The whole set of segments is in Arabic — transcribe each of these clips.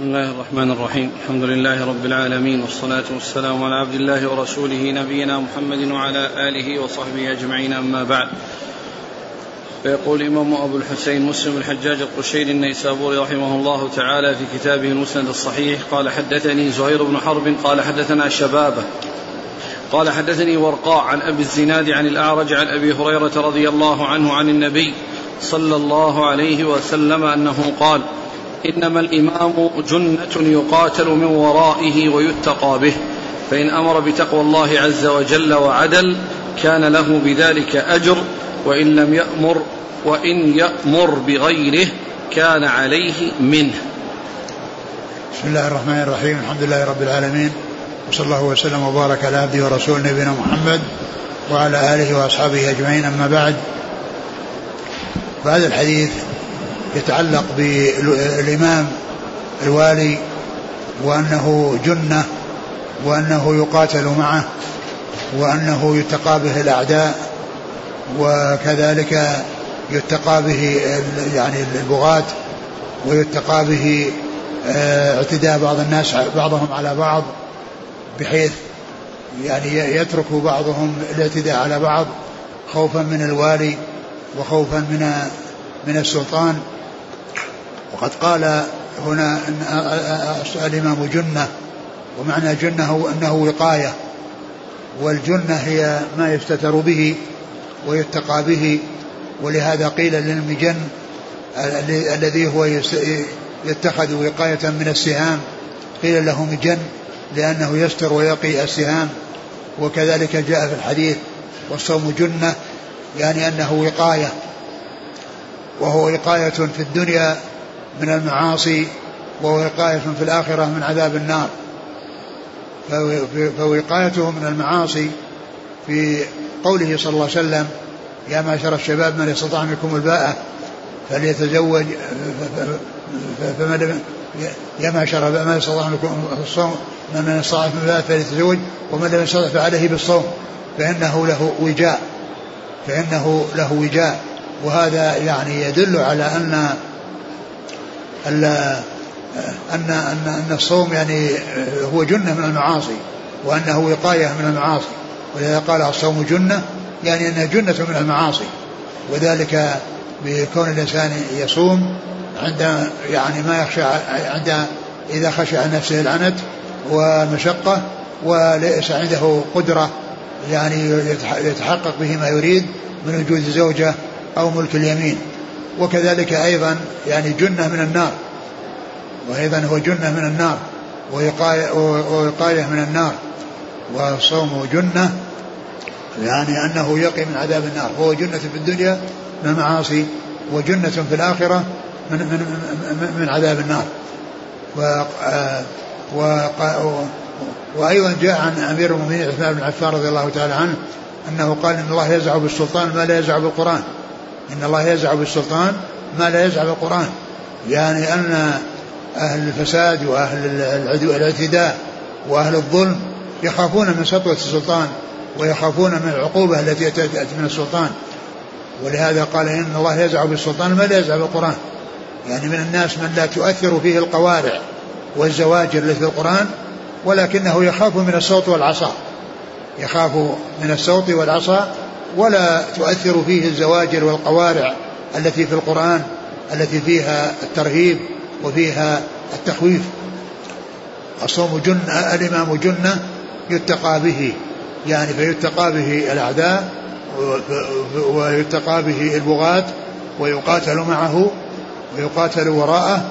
بسم الله الرحمن الرحيم. الحمد لله رب العالمين والصلاة والسلام على عبد الله ورسوله نبينا محمد وعلى آله وصحبه أجمعين أما بعد. فيقول الإمام أبو الحسين مسلم الحجاج القشيري النيسابوري رحمه الله تعالى في كتابه المسند الصحيح قال حدثني زهير بن حرب قال حدثنا شبابة قال حدثني ورقاء عن أبي الزناد عن الأعرج عن أبي هريرة رضي الله عنه عن النبي صلى الله عليه وسلم أنه قال إنما الإمام جنة يقاتل من ورائه ويتقى به فإن أمر بتقوى الله عز وجل وعدل كان له بذلك أجر وإن لم يأمر وإن يأمر بغيره كان عليه منه. بسم الله الرحمن الرحيم الحمد لله رب العالمين وصلى الله وسلم وبارك على عبده ورسوله نبينا محمد وعلى آله وأصحابه أجمعين أما بعد. فهذا الحديث يتعلق بالإمام الوالي وأنه جنة وأنه يقاتل معه وأنه يتقى به الأعداء وكذلك يتقى به يعني البغاة ويتقى به آه، اعتداء بعض الناس بعضهم على بعض بحيث يعني يترك بعضهم الاعتداء على بعض خوفا من الوالي وخوفا من من السلطان. وقد قال هنا أن الإمام جنة ومعنى جنة هو أنه وقاية والجنة هي ما يستتر به ويتقى به ولهذا قيل للمجن الذي هو يتخذ وقاية من السهام قيل له مجن لأنه يستر ويقي السهام وكذلك جاء في الحديث والصوم جنة يعني أنه وقاية وهو وقاية في الدنيا من المعاصي ووقاية في الآخرة من عذاب النار. فوقايته من المعاصي في قوله صلى الله عليه وسلم يا معشر الشباب من استطاع منكم الباءة فليتزوج يا معشر من استطاع منكم الصوم؟ من استطاع منكم الباءة فليتزوج ومن لم يستطع فعليه بالصوم فإنه له وجاء فإنه له وجاء. وهذا يعني يدل على أن أن أن أن الصوم يعني هو جنة من المعاصي وأنه وقاية من المعاصي. ولذا قال الصوم جنة يعني أنها جنة من المعاصي. وذلك بكون الإنسان يصوم عند يعني ما يخشى عند إذا خشى عن نفسه العنت والمشقة وليس عنده قدرة يعني يتحقق به ما يريد من وجود زوجة أو ملك اليمين. وكذلك أيضا يعني جنة من النار وأيضا هو جنة من النار ووقاية, من النار والصوم جنة يعني أنه يقي من عذاب النار وهو جنة في الدنيا من المعاصي وجنة في الآخرة من, من, من عذاب النار. و و وأيضا جاء عن أمير المؤمنين عثمان بن عفان رضي الله تعالى عنه أنه قال إن الله يزع بالسلطان ما لا يزع بالقرآن. إن الله يزع بالسلطان ما لا يزع بالقرآن يعني أن أهل الفساد وأهل الاعتداء وأهل الظلم يخافون من سطوة السلطان ويخافون من العقوبة التي تأتي من السلطان. ولهذا قال إن الله يزع بالسلطان ما لا يزع بالقرآن يعني من الناس من لا تؤثر فيه القوارع والزواجر التي في القرآن ولكنه يخاف من الصوت والعصا. يخاف من الصوت والعصا ولا تؤثر فيه الزواجر والقوارع التي في القرآن التي فيها الترهيب وفيها التخويف. الصوم جنة الإمام جنة يتقى به يعني فيتقى به الأعداء ويتقى به البغاة ويقاتل معه ويقاتل وراءه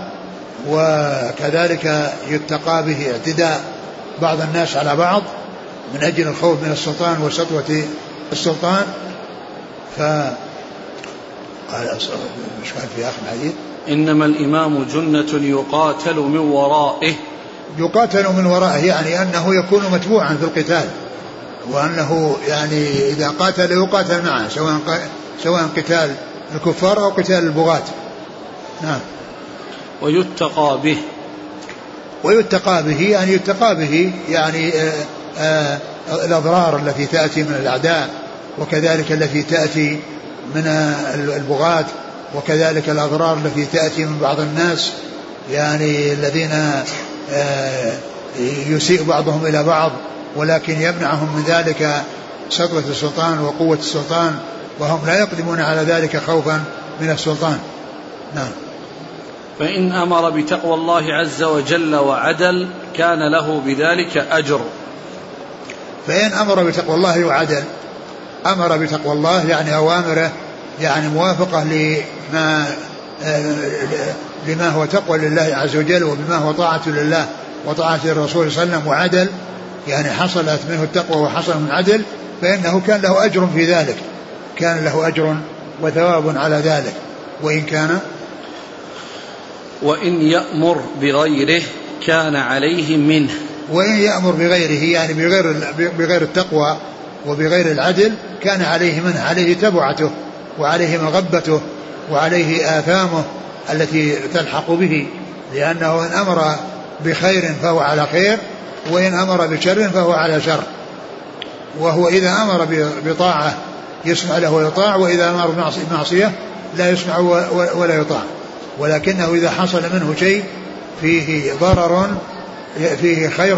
وكذلك يتقى به اعتداء بعض الناس على بعض من أجل الخوف من السلطان وسطوة السلطان ف قال مش كان في آخر الحديث. إنما الإمام جنة يقاتل من ورائه. يقاتل من ورائه يعني أنه يكون متبوعا في القتال وأنه يعني إذا قاتل يقاتل معه سواء سواء قتال الكفار أو قتال البغاة. نعم. ويتقى به. ويتقى به يعني يتقى به يعني آآ آه، آآ آه، الأضرار التي تأتي من الأعداء. وكذلك التي تأتي من البغاة وكذلك الأضرار التي تأتي من بعض الناس. يعني الذين آه، يسيء بعضهم إلى بعض ولكن يمنعهم من ذلك سطوة السلطان وقوة السلطان وهم لا يقدمون على ذلك خوفا من السلطان. نعم. فإن أمر بتقوى الله عز وجل وعدل كان له بذلك أجر. فإن أمر بتقوى الله وعدل أمر بتقوى الله يعني أوامره يعني موافقة لما لما هو تقوى لله عز وجل وبما هو طاعة لله وطاعة الرسول صلى الله عليه وسلم وعدل يعني حصلت منه التقوى وحصل من عدل فإنه كان له أجر في ذلك كان له أجر وثواب على ذلك وإن كان وإن يأمر بغيره كان عليه منه. وإن يأمر بغيره يعني بغير بغير التقوى وبغير العدل كان عليه منه عليه تبعته وعليه مغبته وعليه آثامه التي تلحق به لأنه إن أمر بخير فهو على خير وإن أمر بشر فهو على شر. وهو إذا أمر بطاعة يسمع له ويطاع وإذا أمر بمعصية لا يسمع ولا يطاع. ولكنه إذا حصل منه شيء فيه ضرر فيه خير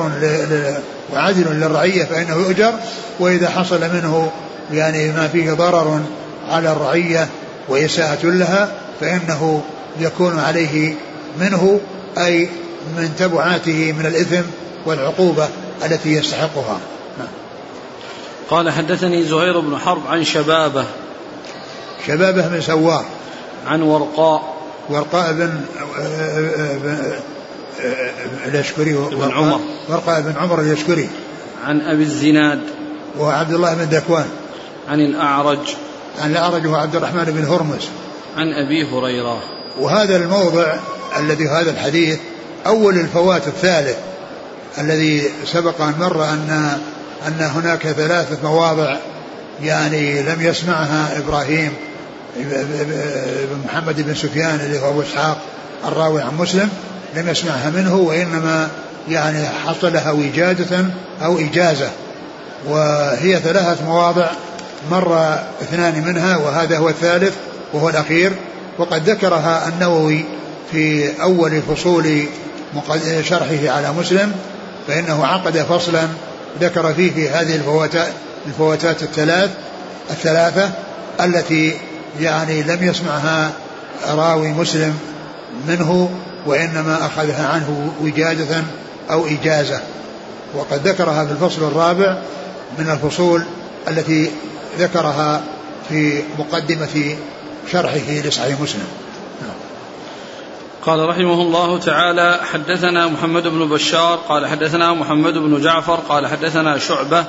وعدل للرعية فإنه يؤجر وإذا حصل منه يعني ما فيه ضرر على الرعية وإساءة لها فإنه يكون عليه منه أي من تبعاته من الإثم والعقوبة التي يستحقها. نعم. قال حدثني زهير بن حرب عن شبابه. شبابه بن سوار. عن ورقاء. ورقاء بن اليشكري بن عمر. ورقاء بن عمر اليشكري عن أبي الزناد. وعبد الله بن ذكوان عن الأعرج. عن الأعرج هو عبد الرحمن بن هرمز. عن أبي هريرة. وهذا الموضع الذي هذا الحديث أول الفوات الثالث الذي سبق أن مر أن أن هناك ثلاثة مواضع يعني لم يسمعها إبراهيم بن محمد بن سفيان اللي هو أبو إسحاق الراوي عن مسلم. لم يسمعها منه وإنما يعني حصلها وجادة أو إجازة. وهي ثلاثة مواضع مر اثنان منها وهذا هو الثالث وهو الأخير. وقد ذكرها النووي في أول فصول شرحه على مسلم فإنه عقد فصلا ذكر فيه في هذه الفواتات الفواتات الثلاث الثلاثة التي يعني لم يسمعها راوي مسلم منه. وإنما أخذها عنه وجادة أو إجازة. وقد ذكرها في الفصل الرابع من الفصول التي ذكرها في مقدمة شرحه لصحيح مسلم. قال رحمه الله تعالى حدثنا محمد بن بشار قال حدثنا محمد بن جعفر قال حدثنا شعبة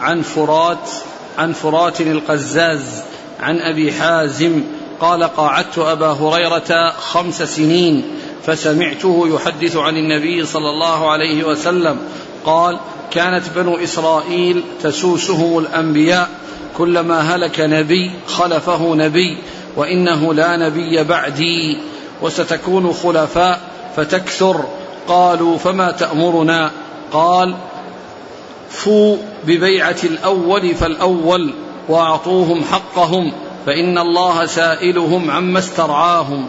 عن فرات عن فرات القزاز عن أبي حازم قال قاعدت أبا هريرة خمس سنين فسمعته يحدث عن النبي صلى الله عليه وسلم قال كانت بنو إسرائيل تسوسهم الأنبياء كلما هلك نبي خلفه نبي وإنه لا نبي بعدي وستكون خلفاء فتكثر قالوا فما تأمرنا؟ قال فو ببيعة الأول فالأول وأعطوهم حقهم فإن الله سائلهم عما استرعاهم.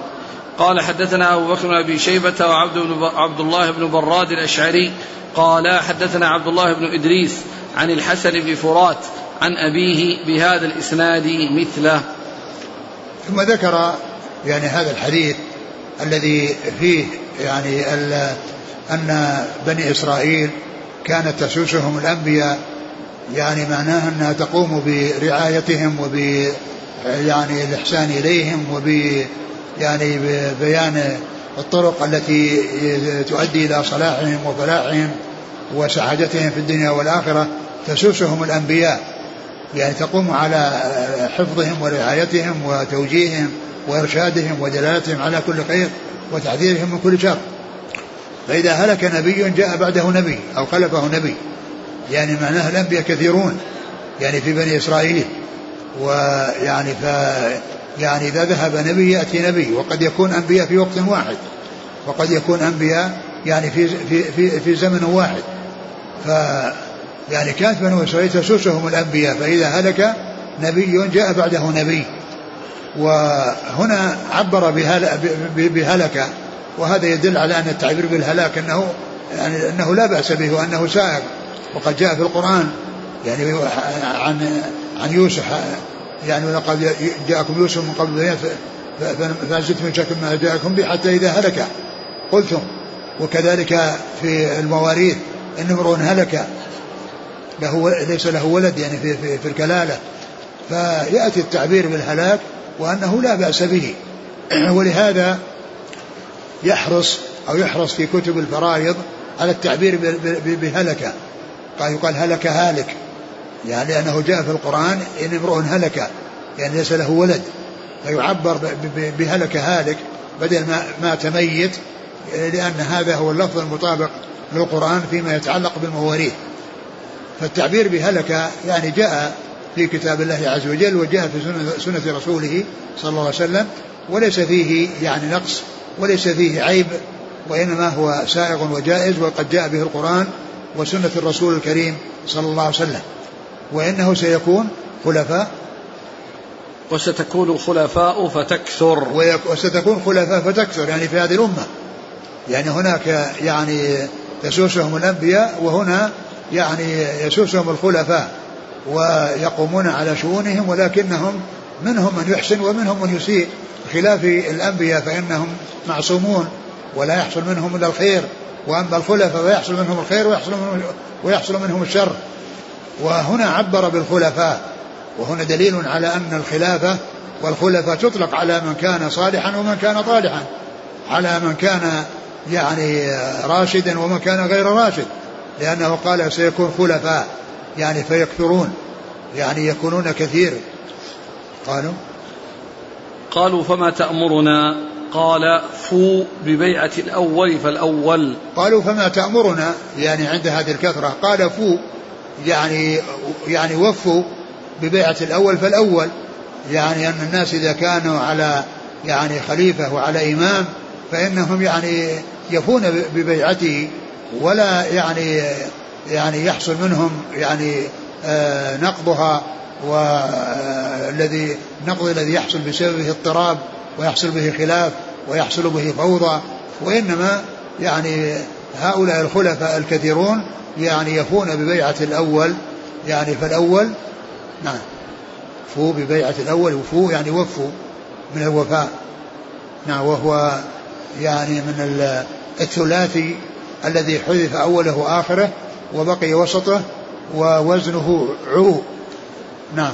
قال حدثنا أبو بكر بن أبي شيبة وعبد عبد الله بن براد الأشعري قال حدثنا عبد الله بن إدريس عن الحسن بن فرات عن أبيه بهذا الإسناد مثله. ثم ذكر يعني هذا الحديث الذي فيه يعني أن بني إسرائيل كانت تسوسهم الأنبياء يعني معناها أنها تقوم برعايتهم وب يعني الإحسان إليهم وب يعني ببيان الطرق التي تؤدي إلى صلاحهم وفلاحهم وسعادتهم في الدنيا والآخرة تسوسهم الأنبياء. يعني تقوم على حفظهم ورعايتهم وتوجيههم وإرشادهم ودلالتهم على كل خير وتحذيرهم من كل شر. فإذا هلك نبي جاء بعده نبي أو خلفه نبي. يعني معناه الأنبياء كثيرون. يعني في بني إسرائيل. ويعني ف يعني إذا ذهب نبي يأتي نبي وقد يكون أنبياء في وقت واحد وقد يكون أنبياء يعني في في في, في زمن واحد. ف يعني كانت بنو إسرائيل تسوسهم الأنبياء فإذا هلك نبي جاء بعده نبي. وهنا عبر بهلك وهذا يدل على أن التعبير بالهلاك أنه يعني أنه لا بأس به وأنه سائق وقد جاء في القرآن يعني عن عن يوسف يعني ولقد جاءكم يوسف من قبل بيان فزدتم شك ما جاءكم به حتى إذا هلك. قلتم وكذلك في المواريث إن امرؤ هلك له ليس له ولد يعني في, في, في الكلالة. فيأتي التعبير بالهلاك وأنه لا بأس به. ولهذا يحرص أو يحرص في كتب الفرائض على التعبير بهلك قال يقال هلك هالك. يعني لأنه جاء في القرآن إن امرؤ هلك يعني ليس له ولد فيعبر بهلك هالك بدل ما مات ميت لأن هذا هو اللفظ المطابق للقرآن فيما يتعلق بالمواريث. فالتعبير بهلك يعني جاء في كتاب الله عز وجل وجاء في سنة, سنة رسوله صلى الله عليه وسلم وليس فيه يعني نقص وليس فيه عيب وإنما هو سائغ وجائز وقد جاء به القرآن وسنة الرسول الكريم صلى الله عليه وسلم. وإنه سيكون خلفاء. وستكون خلفاء فتكثر. وستكون خلفاء فتكثر يعني في هذه الأمة. يعني هناك يعني يسوسهم الأنبياء وهنا يعني يسوسهم الخلفاء ويقومون على شؤونهم ولكنهم منهم من يحسن ومنهم من يسيء. خلاف الأنبياء فإنهم معصومون ولا يحصل منهم إلا الخير. وأما الخلفاء فيحصل منهم الخير ويحصل منهم, ويحصل منهم الشر. وهنا عبر بالخلفاء. وهنا دليل على أن الخلافة والخلفاء تطلق على من كان صالحا ومن كان طالحا على من كان يعني راشدا ومن كان غير راشد لأنه قال سيكون خلفاء يعني فيكثرون يعني يكونون كثير. قالوا؟ قالوا فما تأمرنا؟ قال فو ببيعة الأول فالأول. قالوا فما تأمرنا؟ يعني عند هذه الكثرة. قال فو يعني يعني وفوا ببيعة الأول فالأول يعني أن الناس إذا كانوا على يعني خليفة وعلى إمام فإنهم يعني يفون ببيعته ولا يعني يعني يحصل منهم يعني آه نقضها والذي النقض الذي يحصل بسببه اضطراب ويحصل به خلاف ويحصل به فوضى وإنما يعني هؤلاء الخلفاء الكثيرون يعني يفون ببيعة الأول يعني فالأول نعم فو ببيعة الأول وفو يعني وفوا من الوفاء. نعم وهو يعني من الثلاثي الذي حذف أوله وآخره وبقي وسطه ووزنه عو نعم.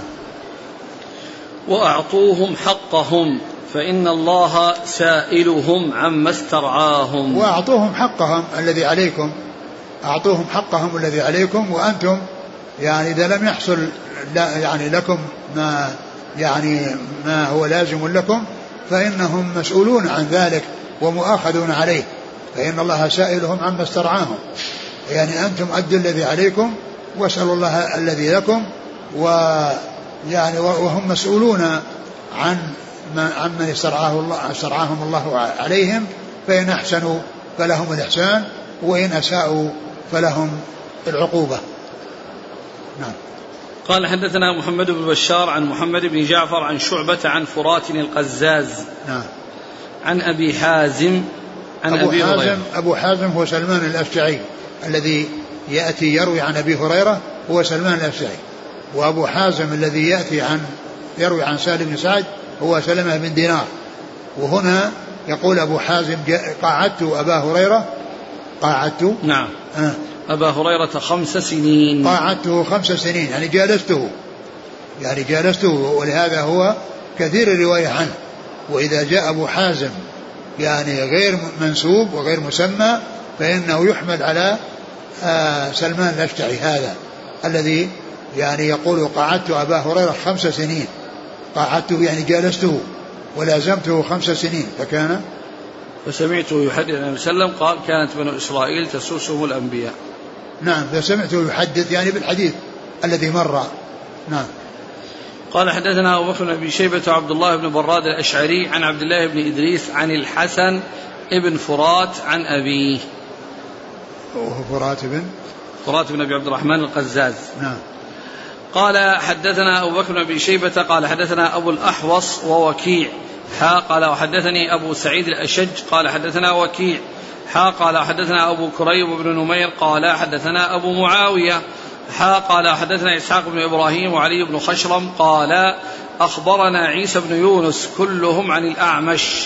وأعطوهم حقهم. فإن الله سائلهم عما استرعاهم. وأعطوهم حقهم الذي عليكم. أعطوهم حقهم الذي عليكم وأنتم يعني إذا لم يحصل لا يعني لكم ما يعني ما هو لازم لكم فإنهم مسؤولون عن ذلك ومؤاخذون عليه. فإن الله سائلهم عما استرعاهم. يعني أنتم أدوا الذي عليكم واسألوا الله الذي لكم ويعني وهم مسؤولون عن عن من استرعاه الله استرعاهم الله عليهم فإن أحسنوا فلهم الإحسان وإن أساءوا فلهم العقوبة. نعم. قال حدثنا محمد بن بشار عن محمد بن جعفر عن شعبة عن فرات القزاز. نعم. عن أبي حازم عن أبو أبي حازم هريرة. أبو حازم هو سلمان الأشجعي الذي يأتي يروي عن أبي هريرة هو سلمان الأشجعي. وأبو حازم الذي يأتي عن يروي عن سالم بن سعد هو سلمة بن دينار. وهنا يقول أبو حازم قعدت أبا هريرة. قعدت نعم. آه. أبا هريرة خمس سنين. قعدته خمس سنين يعني جالسته. يعني جالسته ولهذا هو كثير الرواية عنه. وإذا جاء أبو حازم يعني غير منسوب وغير مسمى فإنه يحمل على آه سلمان الأشتعي هذا الذي يعني يقول قعدت أبا هريرة خمس سنين. قعدته يعني جالسته ولازمته خمس سنين فكان فسمعته يحدث النبي صلى الله عليه وسلم قال كانت بنو إسرائيل تسوسهم الأنبياء. نعم فسمعته يحدث يعني بالحديث الذي مر. نعم. قال حدثنا أبو بكر بن شيبة وعبد الله بن براد الأشعري عن عبد الله بن إدريس عن الحسن ابن فرات عن أبيه. وهو فرات بن فرات بن أبي عبد الرحمن القزاز. نعم. قال حدثنا أبو بكر بن شيبة قال حدثنا أبو الأحوص ووكيع. حا قال وحدثني أبو سعيد الأشج قال حدثنا وكيع. حا قال حدثنا أبو كريب بن نمير قال حدثنا أبو معاوية. حا قال حدثنا إسحاق بن إبراهيم وعلي بن خشرم قال أخبرنا عيسى بن يونس كلهم عن الأعمش.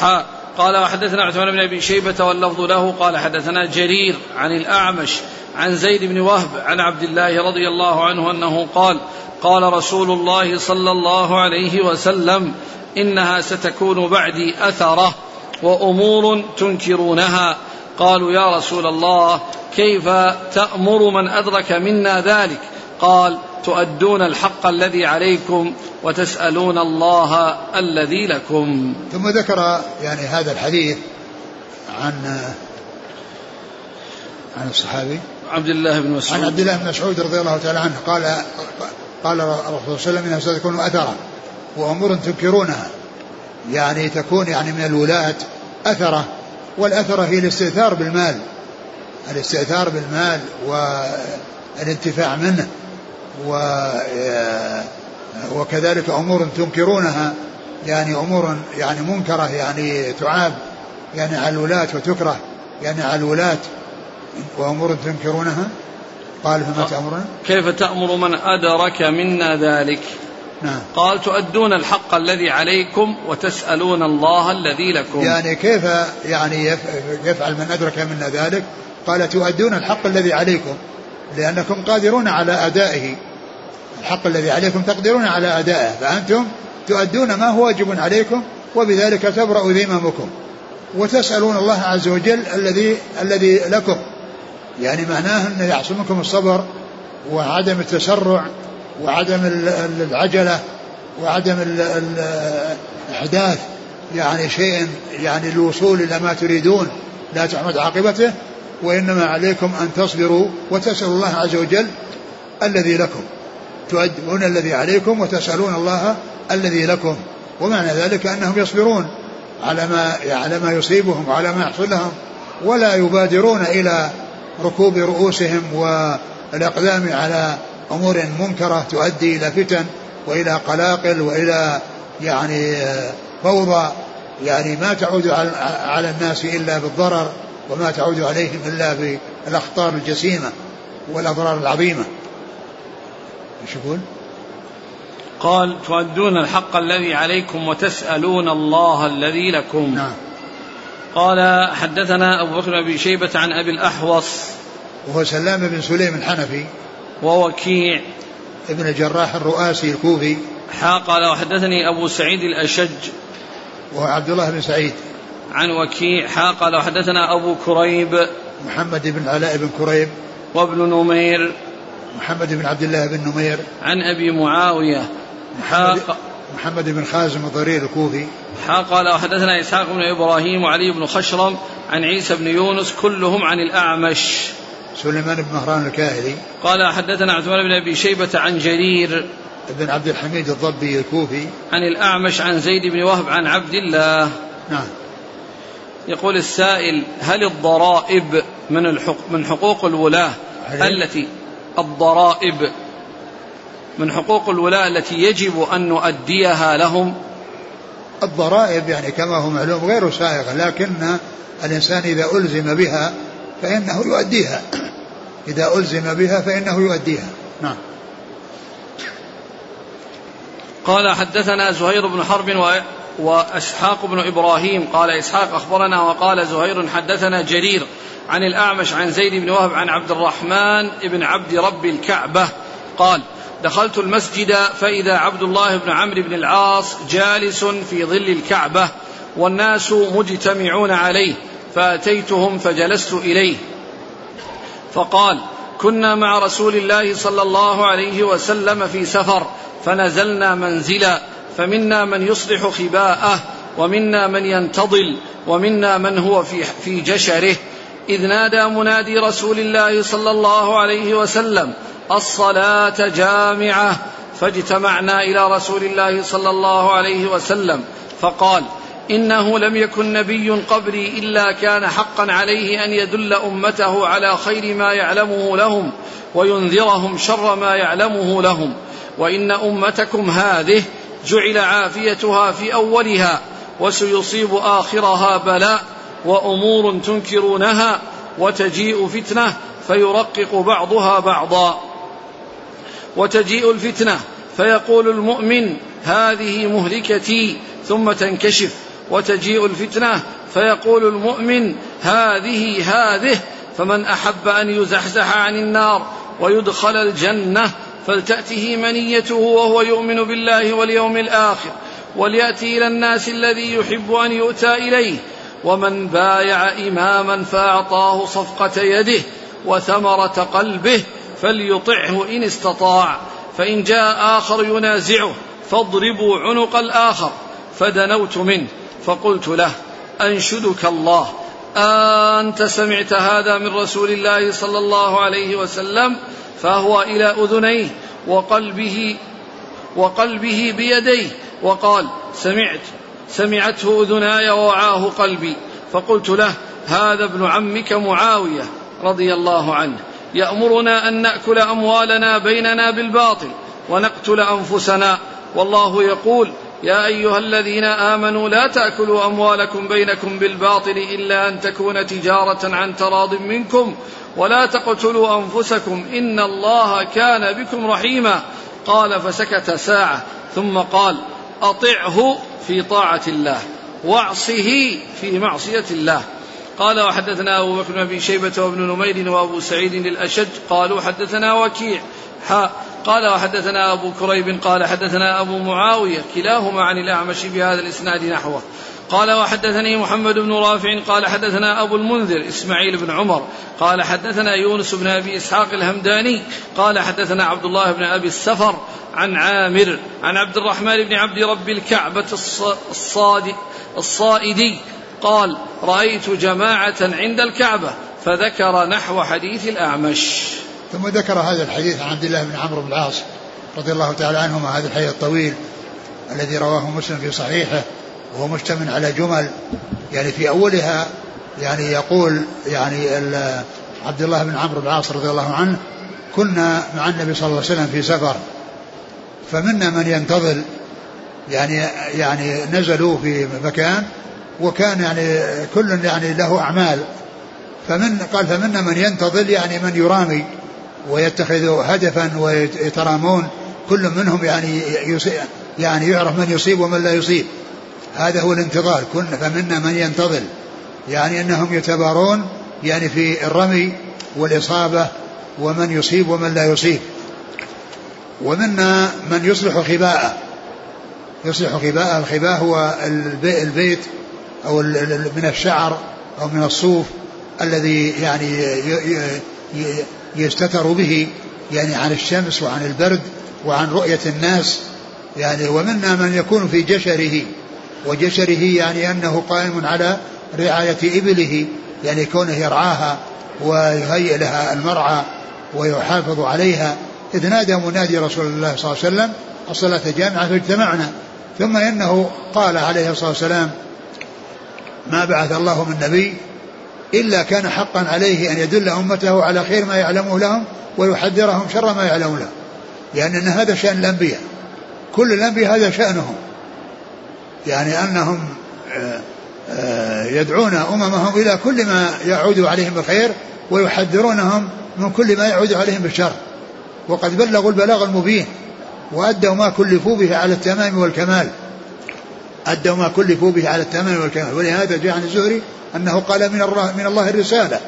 حا قال وحدثنا عثمان بن أبي شيبة واللفظ له قال حدثنا جرير عن الأعمش عن زيد بن وهب عن عبد الله رضي الله عنه أنه قال قال رسول الله صلى الله عليه وسلم إنها ستكون بعدي أثرة وأمور تنكرونها. قالوا يا رسول الله كيف تأمر من أدرك منا ذلك؟ قال تؤدون الحق الذي عليكم وتسألون الله الذي لكم. ثم ذكر يعني هذا الحديث عن عن الصحابي. عبد الله بن مسعود. عن عبد الله بن مسعود رضي الله تعالى عنه. قال قال الرسول صلى الله عليه وسلم انها ستكون أثرا وأمور تنكرونها. يعني تكون يعني من الولاة أثرة والاثره هي الاستئثار بالمال. الاستئثار بالمال والانتفاع منه. و وكذلك أمور تنكرونها يعني أمور يعني منكرة يعني تعاب يعني على الولاة وتكره يعني على الولاة وأمور تنكرونها؟ قال فما تأمرون؟ كيف تأمر من أدرك منا ذلك؟ نعم. قال تؤدون الحق الذي عليكم وتسألون الله الذي لكم. يعني كيف يعني يفعل من أدرك منا ذلك؟ قال تؤدون الحق الذي عليكم. لأنكم قادرون على أدائه. الحق الذي عليكم تقدرون على أدائه. فأنتم تؤدون ما هو واجب عليكم وبذلك تبرأ ذممكم. وتسألون الله عز وجل الذي الذي لكم. يعني معناه أن يعصمكم الصبر وعدم التسرع وعدم العجلة وعدم الإحداث. يعني شيء يعني الوصول إلى ما تريدون. لا تحمد عاقبته. وإنما عليكم أن تصبروا وتسألوا الله عز وجل الذي لكم. تؤدون الذي عليكم وتسألون الله الذي لكم. ومعنى ذلك أنهم يصبرون على ما على ما يصيبهم وعلى ما يحصل لهم. ولا يبادرون إلى ركوب رؤوسهم والإقدام على أمور منكرة تؤدي إلى فتن وإلى قلاقل وإلى يعني فوضى. يعني ما تعود على الناس إلا بالضرر. وما تعود عليهم إلا بالأخطار الجسيمة والأضرار العظيمة. إيش يقول؟ قال تؤدون الحق الذي عليكم وتسألون الله الذي لكم. نعم. قال حدثنا أبو بكر بن شيبة عن أبي الأحوص. وهو سلام بن سليم الحنفي. ووكيع ابن الجراح الرؤاسي الكوفي. حا قال وحدثني أبو سعيد الأشج. وهو عبد الله بن سعيد. عن وكيع حا قال وحدثنا أبو كريب محمد بن علاء بن كريب وابن نمير محمد بن عبد الله بن نمير عن أبي معاوية محمد, محمد بن خازم الضرير الكوفي حا قال وحدثنا إسحاق بن إبراهيم وعلي بن خشرم عن عيسى بن يونس كلهم عن الأعمش. سليمان بن مهران الكاهلي قال حدثنا عثمان بن أبي شيبة عن جرير بن عبد الحميد الضبي الكوفي عن الأعمش عن زيد بن وهب عن عبد الله. نعم. يقول السائل هل الضرائب من الحق من حقوق الولاة التي الضرائب من حقوق الولاة التي يجب أن نؤديها لهم؟ الضرائب يعني كما هو معلوم غير سائغة لكن الإنسان إذا ألزم بها فإنه يؤديها. إذا ألزم بها فإنه يؤديها. نعم. قال حدثنا زهير بن حرب و... وإسحاق بن إبراهيم قال إسحاق أخبرنا وقال زهير حدثنا جرير عن الأعمش عن زيد بن وهب عن عبد الرحمن بن عبد رب الكعبة قال دخلت المسجد فإذا عبد الله بن عمرو بن العاص جالس في ظل الكعبة والناس مجتمعون عليه فأتيتهم فجلست إليه فقال كنا مع رسول الله صلى الله عليه وسلم في سفر فنزلنا منزلا فمنا من يصلح خباءه ومنا من ينتضل ومنا من هو في في جشره. إذ نادى منادي رسول الله صلى الله عليه وسلم الصلاة جامعة. فاجتمعنا إلى رسول الله صلى الله عليه وسلم فقال إنه لم يكن نبي قبلي إلا كان حقا عليه أن يدل أمته على خير ما يعلمه لهم وينذرهم شر ما يعلمه لهم. وإن أمتكم هذه جعل عافيتها في أولها وسيصيب آخرها بلاء وأمور تنكرونها وتجيء فتنة فيرقق بعضها بعضا. وتجيء الفتنة فيقول المؤمن هذه مهلكتي ثم تنكشف. وتجيء الفتنة فيقول المؤمن هذه هذه فمن أحب أن يزحزح عن النار ويدخل الجنة فلتأته منيته وهو يؤمن بالله واليوم الآخر وليأتي إلى الناس الذي يحب أن يؤتى إليه ومن بايع إماما فأعطاه صفقة يده وثمرة قلبه فليطعه إن استطاع فإن جاء آخر ينازعه فاضربوا عنق الآخر فدنوت منه فقلت له أنشدك الله. أنت سمعت هذا من رسول الله صلى الله عليه وسلم فهو إلى أذنيه وقلبه وقلبه بيديه وقال سمعت سمعته أذناي ووعاه قلبي. فقلت له هذا ابن عمك معاوية رضي الله عنه. يأمرنا أن نأكل أموالنا بيننا بالباطل ونقتل أنفسنا. والله يقول يا أيها الذين آمنوا لا تأكلوا أموالكم بينكم بالباطل إلا أن تكون تجارة عن تراض منكم ولا تقتلوا أنفسكم إن الله كان بكم رحيما. قال فسكت ساعة ثم قال أطعه في طاعة الله وأعصه في معصية الله. قال وحدثنا أبو بكر بن شيبة وابن نمير وأبو سعيد الأشج قالوا حدثنا وكيع حاء قال وحدثنا أبو كريب قال حدثنا أبو معاوية كلاهما عن الأعمش بهذا الإسناد نحوه. قال وحدثني محمد بن رافع قال حدثنا أبو المنذر إسماعيل بن عمر قال حدثنا يونس بن أبي إسحاق الهمداني قال حدثنا عبد الله بن أبي السفر عن عامر عن عبد الرحمن بن عبد رب الكعبة الصائدي قال رأيت جماعة عند الكعبة فذكر نحو حديث الأعمش. ثم ذكر هذا الحديث عن عبد الله بن عمرو بن العاص رضي الله تعالى عنهما هذا الحديث الطويل الذي رواه مسلم في صحيحه وهو مشتمل على جمل يعني في أولها يعني يقول يعني عبد الله بن عمرو بن العاص رضي الله عنه كنا مع النبي صلى الله عليه وسلم في سفر فمنا من ينتظر يعني يعني نزلوا في مكان وكان يعني كل يعني له أعمال فمن قال فمنا من ينتظر يعني من يرامي ويتخذ هدفا ويترامون كل منهم يعني يعني يعرف من يصيب ومن لا يصيب. هذا هو الانتظار كن فمنا من ينتظر. يعني أنهم يتبارون يعني في الرمي والإصابة ومن يصيب ومن لا يصيب. ومنا من يصلح خباءه. يصلح خباءه الخباء هو البيت أو من الشعر أو من الصوف الذي يعني يستتر به يعني عن الشمس وعن البرد وعن رؤية الناس يعني ومنا من يكون في جشره. وجشره يعني أنه قائم على رعاية إبله يعني كونه يرعاها ويهيئ لها المرعى ويحافظ عليها. إذ نادى منادي رسول الله صلى الله عليه وسلم الصلاة جامعة فاجتمعنا ثم إنه قال عليه الصلاة والسلام ما بعث الله من نبي إلا كان حقا عليه أن يدل أمته على خير ما يعلمه لهم ويحذرهم شر ما يعلمون لهم. لأن هذا شأن الأنبياء. كل الأنبياء هذا شأنهم. يعني أنهم آه، آه، يدعون أممهم إلى كل ما يعود عليهم بالخير ويحذرونهم من كل ما يعود عليهم بالشر. وقد بلغوا البلاغ المبين وأدوا ما كلفوا به على التمام والكمال. أدوا ما كلفوا به على التمام والكمال. ولهذا جاء عن الزهري أنه قال من من الله الرسالة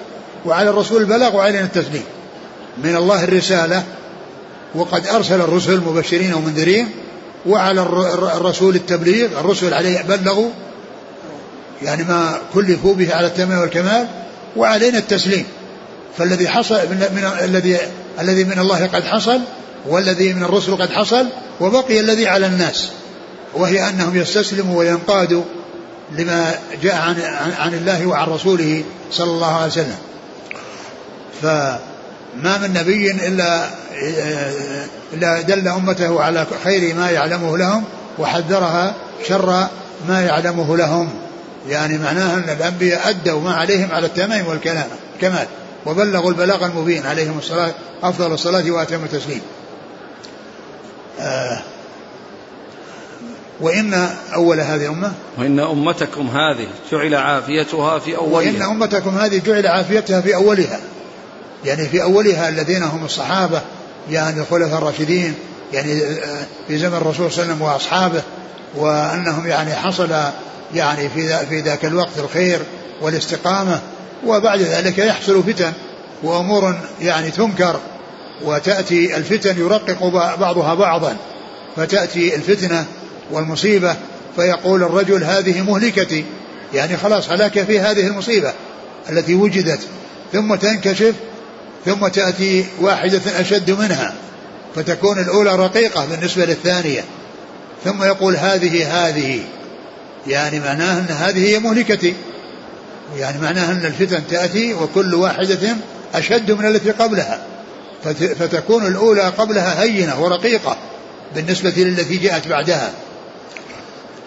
وعلى الرسول البلاغ وعلينا التسليم. من الله الرسالة وقد أرسل الرسل مبشرين ومنذرين وعلى الرسول التبليغ الرسل عليه بلغوا يعني ما كلفوا به على التمام والكمال وعلينا التسليم. فالذي حصل من, من الذي الذي من الله قد حصل والذي من الرسل قد حصل وبقي الذي على الناس وهي أنهم يستسلموا وينقادوا لما جاء عن, عن الله وعن رسوله صلى الله عليه وسلم. فما من نبي إلا إلا دل أمته على خير ما يعلمه لهم وحذرها شر ما يعلمه لهم. يعني معناها أن الأنبياء أدوا ما عليهم على التمام والكلام كمال وبلغوا البلاغ المبين عليهم الصلاة أفضل الصلاة وأتم التسليم. آه وإن أول هذه الأمة؟ وإن أمتكم هذه جعل عافيتها في أولها. وإن أمتكم هذه جعل عافيتها في أولها. يعني في أولها الذين هم الصحابة يعني الخلفاء الراشدين يعني في زمن الرسول صلى الله عليه وسلم وأصحابه وأنهم يعني حصل يعني في في ذاك الوقت الخير والاستقامة وبعد ذلك يحصل فتن وأمور يعني تنكر وتأتي الفتن يرقق بعضها بعضا فتأتي الفتنة والمصيبة فيقول الرجل هذه مهلكتي. يعني خلاص هلاك في هذه المصيبة التي وجدت ثم تنكشف ثم تأتي واحدة أشد منها فتكون الأولى رقيقة بالنسبة للثانية. ثم يقول هذه هذه. يعني معناه أن هذه هي مهلكتي. يعني معناه أن الفتن تأتي وكل واحدة أشد من التي قبلها. فتكون الأولى قبلها هينة ورقيقة بالنسبة للتي جاءت بعدها.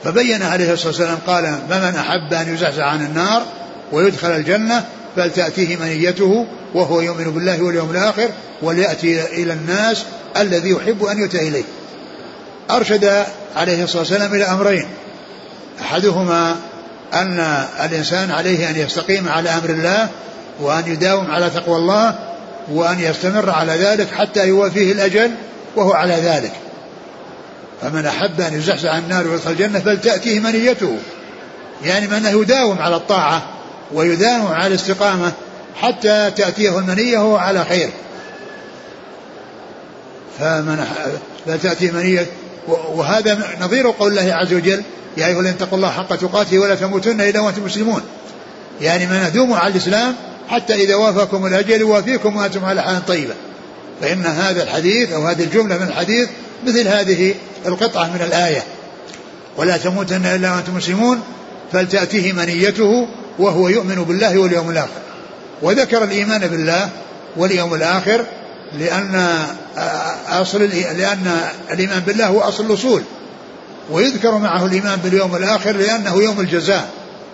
فبين عليه الصلاة والسلام قال فمن أحب أن يزحزح عن النار ويدخل الجنة فلتأتيه منيته وهو يؤمن بالله واليوم الآخر وليأتي إلى الناس الذي يحب أن يؤتى إليه؟ أرشد عليه الصلاة والسلام إلى أمرين. أحدهما أن الإنسان عليه أن يستقيم على أمر الله وأن يداوم على تقوى الله وأن يستمر على ذلك حتى يوافيه الأجل وهو على ذلك. فمن أحب أن يزحزح عن النار ويدخل الجنة فلتأتيه منيته. يعني من يداوم على الطاعة ويداوم على الاستقامة حتى تأتيه المنية وهو على خير. فمن فتأتيه منية. وهذا نظير قول الله عز وجل يا أيها الذين اتقوا الله حق تقاته ولا تموتن إلا وأنتم مسلمون. يعني من ادوموا على الإسلام حتى إذا وافاكم الأجل يوافيكم وأنتم على حال طيبة. فإن هذا الحديث أو هذه الجملة من الحديث مثل هذه القطعة من الآية. ولا تموتن إلا وأنتم مسلمون فلتأتيه منيته وهو يؤمن بالله واليوم الآخر. وذكر الإيمان بالله واليوم الآخر لأن أصل لأن الإيمان بالله هو أصل الأصول. ويذكر معه الإيمان باليوم الآخر لأنه يوم الجزاء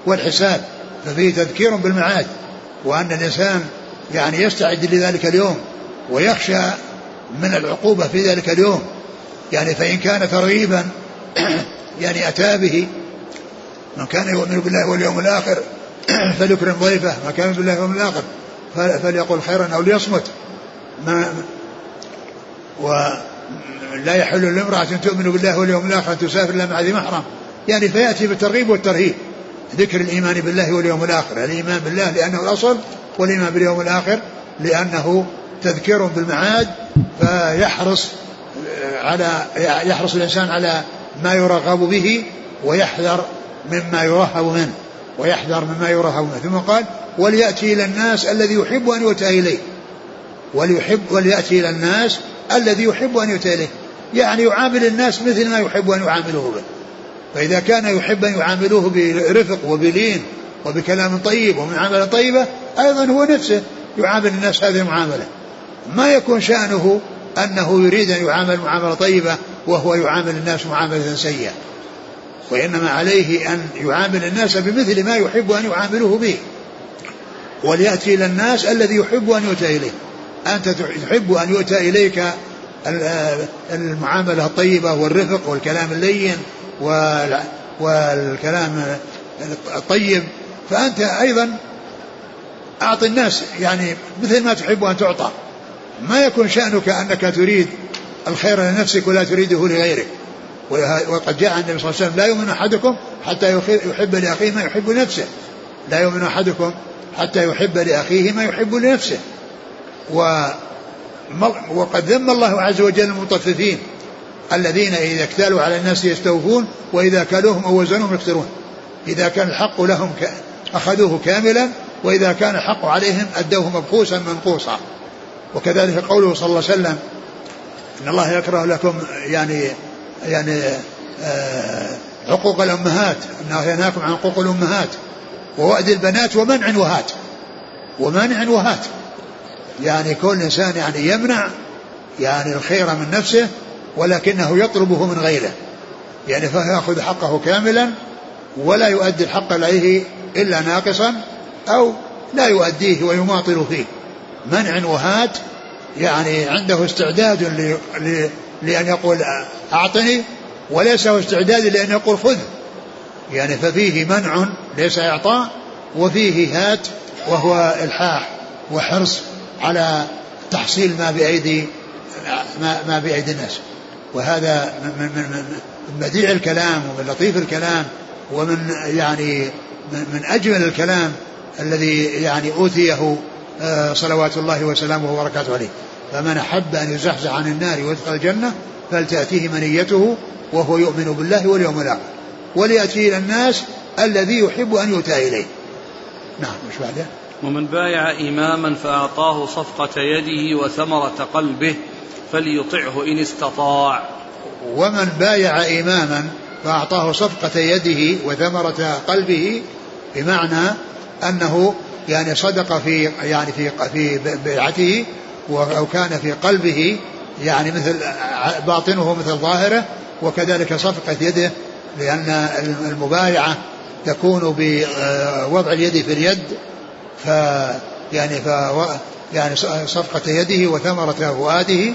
والحساب ففيه تذكير بالمعاد. وأن الإنسان يعني يستعد لذلك اليوم ويخشى من العقوبة في ذلك اليوم. يعني فإن كان ترغيبا يعني أتى به من كان يؤمن بالله واليوم الآخر فليكرم ضيفه ما كان بالله واليوم الآخر فليقل خيرا أو ليصمت. ما ولا يحل لامرأة تؤمن بالله واليوم الآخر أن تسافر إلا مع ذي محرم. يعني فيأتي بالترغيب والترهيب ذكر الإيمان بالله واليوم الآخر. الإيمان بالله لأنه الأصل والإيمان باليوم الآخر لأنه تذكير بالمعاد فيحرص على يحرص الإنسان على ما يرغب به ويحذر مما يرهب منه ويحذر مما يرهب منه. ثم قال وليأتي إلى الناس الذي يحب أن يؤتى إليه. وليحب وليأتي إلى الناس الذي يحب أن يؤتى إليه. يعني يعامل الناس مثل ما يحب أن يعاملوه به. فإذا كان يحب أن يعاملوه برفق وبلين وبكلام طيب ومعاملة طيبة أيضا هو نفسه يعامل الناس هذه المعاملة. ما يكون شأنه أنه يريد أن يعامل معاملة طيبة وهو يعامل الناس معاملة سيئة. وإنما عليه أن يعامل الناس بمثل ما يحب أن يعاملوه به. وليأتي إلى الناس الذي يحب أن يؤتى إليه. أنت تحب أن يؤتى إليك المعاملة الطيبة والرفق والكلام اللين والكلام الطيب. فأنت أيضا أعطي الناس يعني مثل ما تحب أن تعطى. ما يكون شأنك أنك تريد الخير لنفسك ولا تريده لغيرك. وقد جاء النبي صلى الله عليه وسلم لا يؤمن أحدكم حتى يحب لأخيه ما يحب لنفسه. لا يؤمن أحدكم حتى يحب لأخيه ما يحب لنفسه. و وقد ذم الله عز وجل المطففين الذين إذا اكتالوا على الناس يستوفون وإذا كالوهم أو وزنوهم يخسرون. إذا كان الحق لهم أخذوه كاملا وإذا كان الحق عليهم أدوه مبخوسا منقوصا. وكذلك قوله صلى الله عليه وسلم إن الله يكره لكم يعني يعني آه عقوق الأمهات انه ينهاكم عن عقوق الأمهات ووأد البنات ومنع وهات ومنع وهات. يعني كل إنسان يعني يمنع يعني الخير من نفسه ولكنه يطلبه من غيره. يعني فيأخذ حقه كاملا ولا يؤدي الحق عليه إلا ناقصا أو لا يؤديه ويماطل فيه. منع وهات يعني عنده استعداد لأن يقول أعطني وليس هو استعداد لأن يقول خذ. يعني ففيه منع ليس إعطاء وفيه هات وهو إلحاح وحرص على تحصيل ما بأيدي ما, ما بأيدي الناس. وهذا من, من, من بديع الكلام ومن لطيف الكلام ومن يعني من أجمل الكلام الذي يعني أوتيه صلوات الله وسلامه وبركاته عليه. فمن أحب أن يزحزح عن النار ويدخل الجنة فلتأتيه منيته وهو يؤمن بالله واليوم الآخر. وليأتي إلى الناس الذي يحب أن يؤتى إليه. نعم مش بعده؟ ومن بايع إماما فأعطاه صفقة يده وثمرة قلبه فليطعه إن استطاع. ومن بايع إماما فأعطاه صفقة يده وثمرة قلبه بمعنى أنه يعني صدق في يعني في في بيعته أو كان في قلبه يعني مثل باطنه مثل ظاهره وكذلك صفقة يده لأن المبايعة تكون بوضع اليد في اليد ف يعني ف يعني صفقة يده وثمرة فؤاده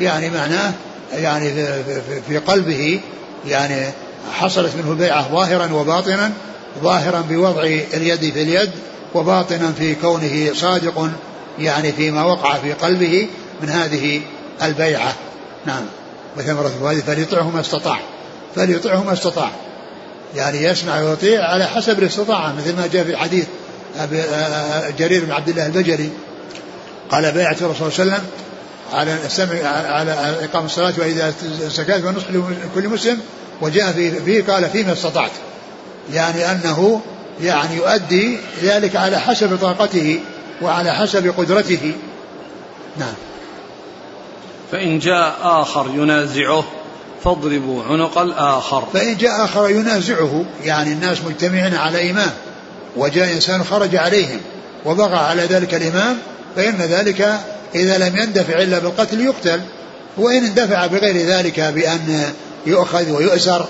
يعني معناه يعني في قلبه يعني حصلت منه البيعة ظاهرا وباطنا ظاهرا بوضع اليد في اليد وباطنا في كونه صادق يعني فيما وقع في قلبه من هذه البيعة. نعم. وثمرة فؤاده فليطعه ما استطاع. فليطعه ما استطاع. يعني يسمع ويطيع على حسب الاستطاعة مثل ما جاء في حديث جرير بن عبد الله البجلي. قال بيعة الرسول صلى الله عليه وسلم على السمع على إقام الصلاة وإذا سكت ونصح لكل مسلم. وجاء فيه قال فيما استطعت. يعني أنه يعني يؤدي ذلك على حسب طاقته وعلى حسب قدرته. نعم. فإن جاء آخر ينازعه فاضربوا عنق الآخر. فإن جاء آخر ينازعه يعني الناس مجتمعين على إمام وجاء إنسان خرج عليهم وبغى على ذلك الإمام فإن ذلك إذا لم يندفع إلا بالقتل يقتل. وإن اندفع بغير ذلك بأن يؤخذ ويؤسر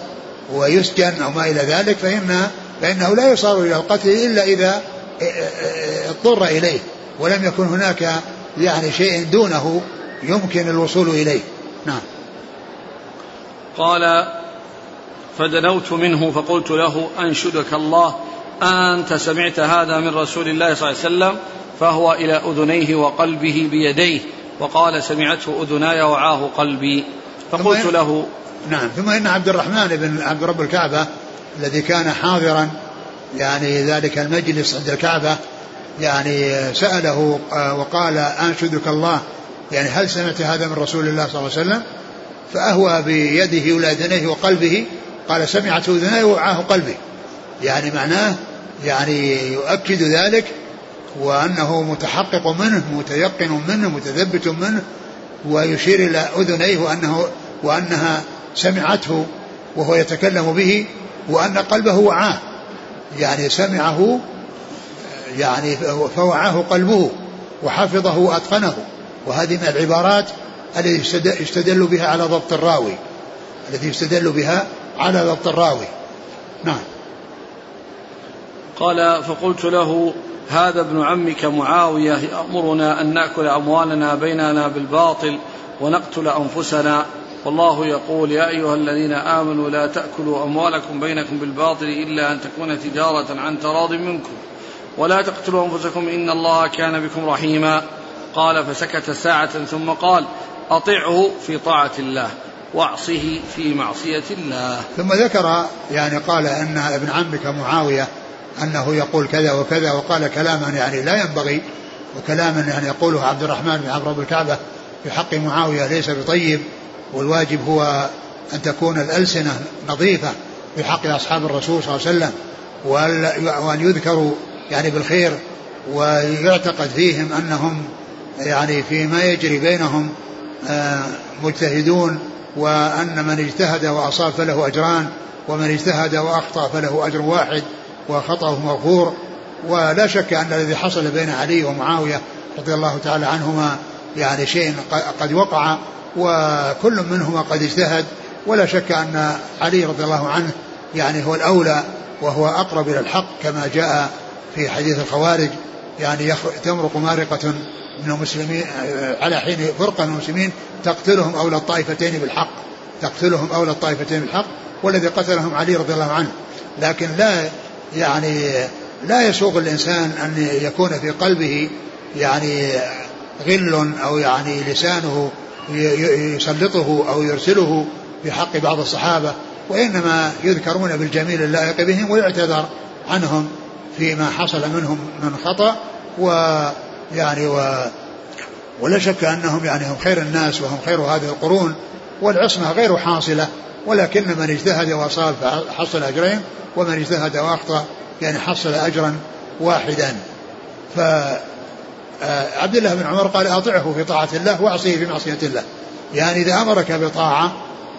ويسجن أو ما إلى ذلك فإن فإنه لا يصار إلى القتل إلا إذا اضطر إليه ولم يكن هناك يعني شيء دونه يمكن الوصول إليه. نعم. قال فدنوت منه فقلت له أنشدك الله أنت سمعت هذا من رسول الله صلى الله عليه وسلم فهو إلى أذنيه وقلبه بيديه وقال سمعته أذناي وعاه قلبي فقلت له نعم ثم إن عبد الرحمن بن عبد رب الكعبة الذي كان حاضرا يعني ذلك المجلس عند الكعبة يعني سأله وقال أنشدك الله. يعني هل سمعت هذا من رسول الله صلى الله عليه وسلم؟ فأهوى بيده إلى أذنيه وقلبه قال سمعته أذنيه وعاه قلبي. يعني معناه يعني يؤكد ذلك وأنه متحقق منه متيقن منه متثبت منه ويشير إلى أذنيه وأنه وأنها سمعته وهو يتكلم به. وأن قلبه وعاه يعني سمعه يعني فوعاه قلبه وحفظه وأتقنه. وهذه من العبارات التي يستدل بها على ضبط الراوي. التي يستدل بها على ضبط الراوي. نعم. قال فقلت له هذا ابن عمك معاوية يأمرنا أن نأكل أموالنا بيننا بالباطل ونقتل أنفسنا. والله يقول يا أيها الذين آمنوا لا تأكلوا أموالكم بينكم بالباطل إلا أن تكون تجارة عن تراض منكم. ولا تقتلوا أنفسكم إن الله كان بكم رحيما. قال فسكت ساعة ثم قال أطعه في طاعة الله وأعصه في معصية الله. ثم ذكر يعني قال أن ابن عمك معاوية أنه يقول كذا وكذا وقال كلاما يعني لا ينبغي وكلاما يعني يقوله عبد الرحمن بن عمرو بن الكعبة في حق معاوية ليس بطيب. والواجب هو أن تكون الألسنة نظيفة في حق أصحاب الرسول صلى الله عليه وسلم وأن يذكروا يعني بالخير ويعتقد فيهم أنهم يعني فيما يجري بينهم آه، مجتهدون وأن من اجتهد وأصاب فله أجران ومن اجتهد وأخطأ فله أجر واحد وخطأه مغفور. ولا شك أن الذي حصل بين علي ومعاوية رضي الله تعالى عنهما يعني شيء قد وقع وكل منهما قد اجتهد ولا شك أن علي رضي الله عنه يعني هو الأولى وهو أقرب إلى الحق كما جاء في حديث الخوارج. يعني تمرق مارقة من المسلمين على حين فرقة من المسلمين تقتلهم أولى الطائفتين بالحق تقتلهم أولى الطائفتين بالحق والذي قتلهم علي رضي الله عنه. لكن لا يعني لا يسوغ الإنسان أن يكون في قلبه يعني غل أو يعني لسانه يسلطه أو يرسله في حق بعض الصحابة وإنما يذكرون بالجميل اللائق بهم ويعتذر عنهم فيما حصل منهم من خطأ ويعني و ولا شك أنهم يعني هم خير الناس وهم خير هذه القرون والعصمة غير حاصلة ولكن من اجتهد وأصاب فحصل أجرين ومن اجتهد وأخطأ يعني حصل أجرا واحدا. ف عبد الله بن عمر قال أطعه في طاعة الله وأعصيه في معصية الله. يعني إذا أمرك بطاعة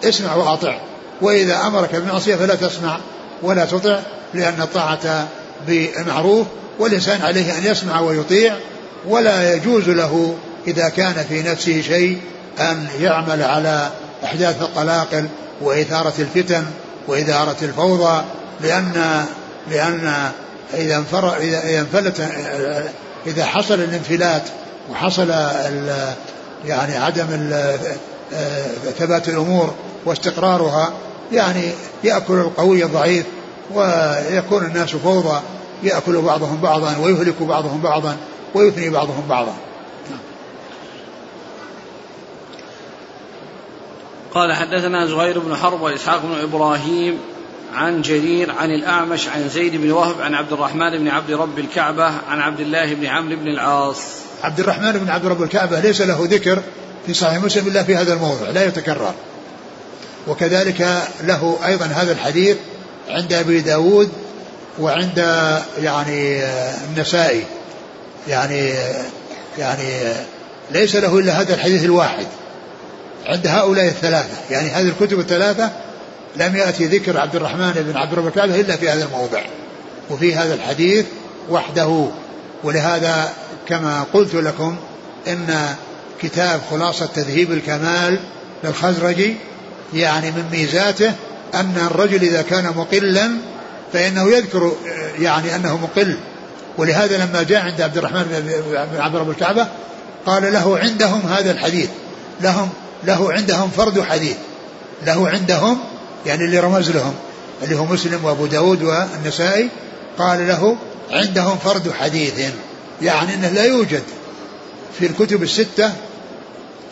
اسمع وأطع وإذا أمرك بمعصية فلا تسمع ولا تطع لأن الطاعة بالمعروف والإنسان عليه أن يسمع ويطيع ولا يجوز له إذا كان في نفسه شيء أن يعمل على إحداث القلاقل وإثارة الفتن وإدارة الفوضى لأن لأن إذا انفلت إذا حصل الانفلات وحصل يعني عدم ثبات الأمور واستقرارها يعني يأكل القوي الضعيف ويكون الناس فوضى يأكل بعضهم بعضا ويهلك بعضهم بعضا ويثني بعضهم بعضا. قال حدثنا زهير بن حرب وإسحاق بن إبراهيم عن جرير عن الأعمش عن زيد بن وهب عن عبد الرحمن بن عبد رب الكعبة عن عبد الله بن عمرو بن العاص. عبد الرحمن بن عبد رب الكعبة ليس له ذكر في صحيح مسلم إلا في هذا الموضع لا يتكرر. وكذلك له أيضا هذا الحديث عند أبي داود وعند يعني النسائي. يعني يعني ليس له إلا هذا الحديث الواحد عند هؤلاء الثلاثة. يعني هذه الكتب الثلاثة لم يأتي ذكر عبد الرحمن بن عبد الرب الكعبة إلا في هذا الموضع. وفي هذا الحديث وحده. ولهذا كما قلت لكم إن كتاب خلاصة تذهيب الكمال للخزرجي يعني من ميزاته أن الرجل إذا كان مقلا فإنه يذكر يعني أنه مقل. ولهذا لما جاء عند عبد الرحمن بن عبد رب الكعبة قال له عندهم هذا الحديث. لهم له عندهم فرد حديث. له عندهم يعني اللي رمز لهم اللي هو مسلم وابو داود والنسائي قال له عندهم فرد حديث يعني إنه لا يوجد في الكتب الستة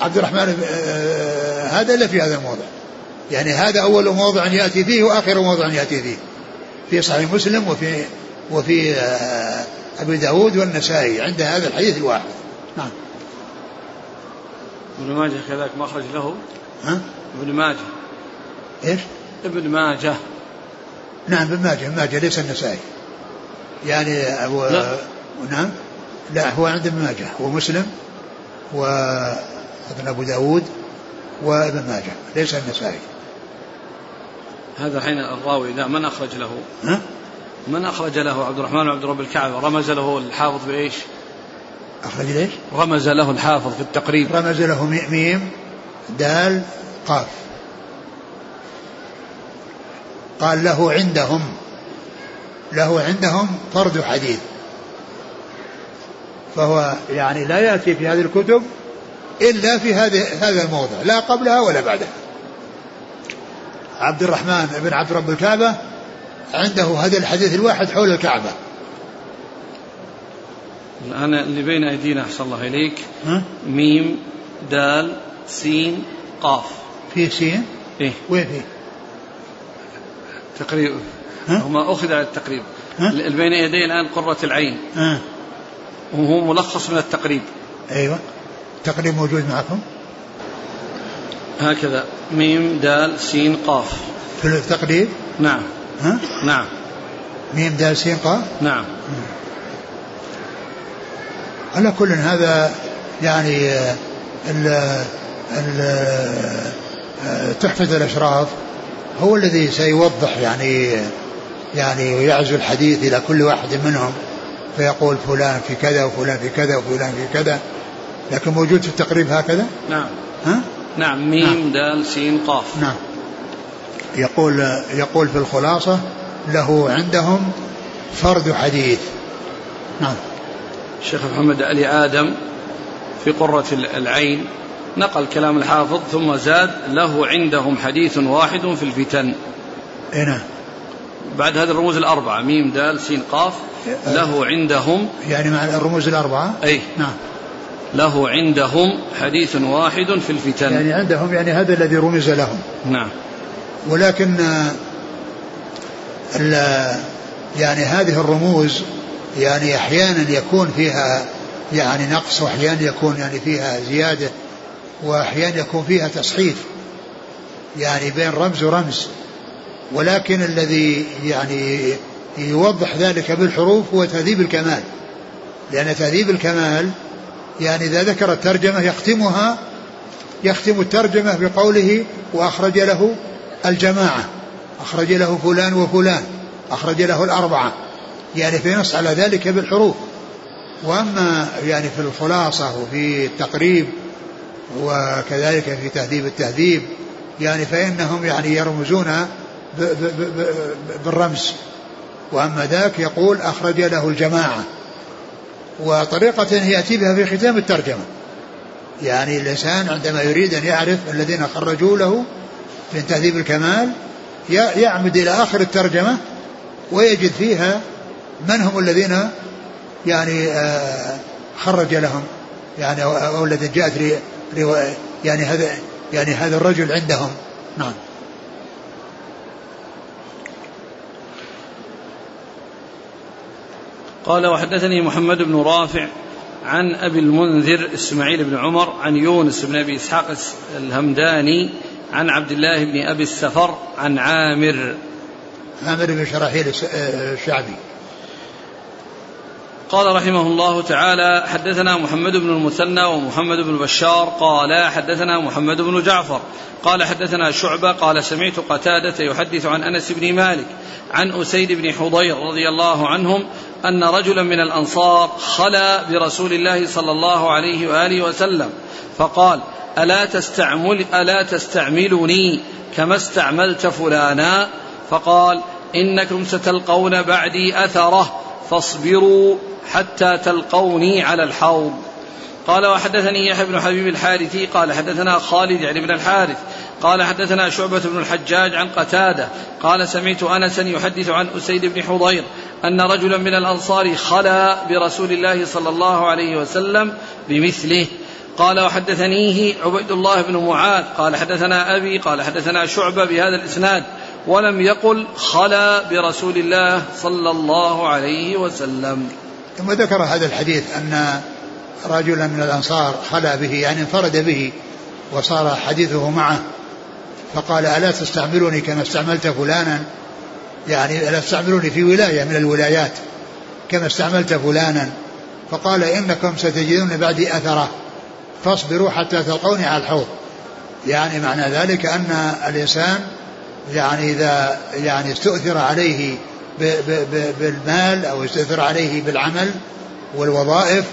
عبد الرحمن آه، هذا إلا في هذا الموضع. يعني هذا أول موضع يأتي فيه وآخر موضع يأتي فيه في صحيح مسلم وفي وفي آه، أبي داود والنسائي عند هذا الحديث الواحد. نعم. ابن ماجه كذلك مخرج له. ها؟ ابن ماجه. إيش؟ ابن ماجه نعم ابن ماجه ابن ماجه ليس النسائي يعني أبو لا. نعم لا هو عند ابن ماجه هو مسلم وابن أبو داود وابن ماجه ليس النسائي هذا الحين الراوي ذا من أخرج له؟ ها؟ من أخرج له عبد الرحمن بن عبد رب الكعبة رمز له الحافظ بإيش؟ أخرج ليش؟ رمز له الحافظ في التقريب رمز له ميم دال قاف قال له عندهم له عندهم فرد حديث فهو يعني لا يأتي في هذه الكتب إلا في هذا هذا الموضع لا قبلها ولا بعدها عبد الرحمن بن عبد رب الكعبة عنده هذا الحديث الواحد حول الكعبة الآن اللي بين أيدينا أحسن الله إليك ها؟ ميم دال سين قاف في سين؟ إيه وين فيه؟ تقريبا هما أخذ على التقريب. بين يدي الآن قرة العين؟ وهو ملخص من التقريب. أيوة. التقريب موجود معكم؟ هكذا. ميم دال سين قاف. في التقريب؟ نعم. ها؟ نعم. ميم دال سين قاف؟ نعم. على كل هذا يعني ال ال تحفة الأشراف. هو الذي سيوضح يعني يعني ويعزو الحديث إلى كل واحد منهم فيقول فلان في كذا وفلان في كذا وفلان في كذا لكن موجود في التقريب هكذا؟ نعم. ها؟ نعم. ميم نعم. دال سين قاف. نعم. يقول يقول في الخلاصة له عندهم فرد حديث. نعم. الشيخ محمد علي آدم في قرة العين. نقل كلام الحافظ ثم زاد له عندهم حديث واحد في الفتن. اي نعم. بعد هذه الرموز الأربعة ميم دال سين قاف له عندهم يعني مع الرموز الأربعة؟ أي. نعم. له عندهم حديث واحد في الفتن. يعني عندهم يعني هذا الذي رمز لهم. نعم. ولكن يعني هذه الرموز يعني أحيانا يكون فيها يعني نقص واحيانا يكون يعني فيها زيادة. وأحيانا يكون فيها تصحيف يعني بين رمز ورمز. ولكن الذي يعني يوضح ذلك بالحروف هو تهذيب الكمال. لأن تهذيب الكمال يعني إذا ذكر الترجمة يختمها يختم الترجمة بقوله وأخرج له الجماعة أخرج له فلان وفلان أخرج له الأربعة. يعني فينص على ذلك بالحروف. وأما يعني في الخلاصة وفي التقريب وكذلك في تهذيب التهذيب. يعني فإنهم يعني يرمزون بالرمز. وأما ذاك يقول أخرج له الجماعة. وطريقة يأتي بها في ختام الترجمة. يعني الإنسان عندما يريد أن يعرف الذين خرجوا له من تهذيب الكمال يعمد إلى آخر الترجمة ويجد فيها من هم الذين يعني آه، خرج لهم. يعني أو الذي جاءت يعني هذا يعني هذا الرجل عندهم. نعم. قال وحدثني محمد بن رافع عن أبي المنذر إسماعيل بن عمر عن يونس بن أبي إسحاق الهمداني عن عبد الله بن أبي السفر عن عامر. عامر بن شراحيل الشعبي. قال رحمه الله تعالى حدثنا محمد بن المثنى ومحمد بن بشار قال حدثنا محمد بن جعفر قال حدثنا شعبة قال سمعت قتادة يحدث عن أنس بن مالك عن أسيد بن حضير رضي الله عنهم أن رجلا من الأنصار خلا برسول الله صلى الله عليه وآله وسلم فقال ألا تستعمل ألا تستعملني كما استعملت فلانا؟ فقال إنكم ستلقون بعدي أثره فاصبروا حتى تلقوني على الحوض. قال وحدثني يحيى بن حبيب الحارثي قال حدثنا خالد يعني بن الحارث قال حدثنا شعبة بن الحجاج عن قتادة قال سمعت أنسا يحدث عن أسيد بن حضير أن رجلا من الأنصار خلا برسول الله صلى الله عليه وسلم بمثله. قال وحدثنيه عبيد الله بن معاذ قال حدثنا أبي قال حدثنا شعبة بهذا الإسناد ولم يقل خلا برسول الله صلى الله عليه وسلم. ثم ذكر هذا الحديث أن رجلا من الأنصار خلا به يعني انفرد به وصار حديثه معه فقال ألا تستعملني كما استعملت فلانا؟ يعني ألا تستعملوني في ولاية من الولايات كما استعملت فلانا؟ فقال إنكم ستجدون بعدي أثرة فاصبروا حتى تلقوني على الحوض. يعني معنى ذلك أن الإنسان يعني إذا يعني استؤثر عليه بالمال أو استؤثر عليه بالعمل والوظائف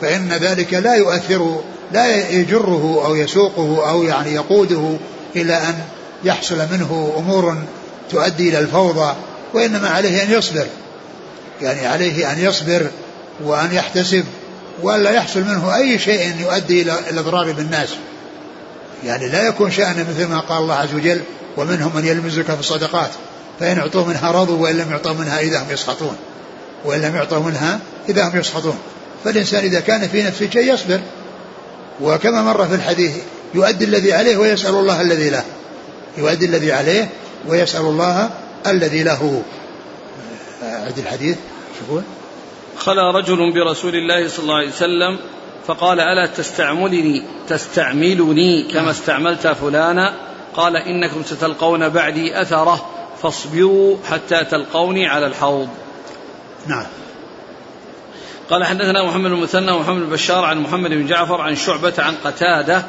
فإن ذلك لا يؤثر لا يجره أو يسوقه أو يعني يقوده إلى أن يحصل منه أمور تؤدي إلى الفوضى وإنما عليه أن يصبر. يعني عليه أن يصبر وأن يحتسب وألا يحصل منه أي شيء يؤدي إلى الإضرار بالناس. يعني لا يكون شأنه مثل ما قال الله عز وجل ومنهم من يلمزك في الصدقات. فإن أعطوا منها رضوا وإن لم يعطوا منها إذا هم يسخطون. وإن لم يعطوا منها إذا هم يسخطون. فالإنسان إذا كان في نفسه شيء يصبر. وكما مر في الحديث يؤدي الذي عليه ويسأل الله الذي له. يؤدي الذي عليه ويسأل الله الذي له. أعد الحديث شوفون خلا رجل برسول الله صلى الله عليه وسلم فقال ألا تستعملني تستعملني كما استعملت فلانا؟ قال إنكم ستلقون بعدي أثرة. فاصبروا حتى تلقوني على الحوض. نعم. قال حدثنا محمد المثنى ومحمد البشار عن محمد بن جعفر عن شعبة عن قتادة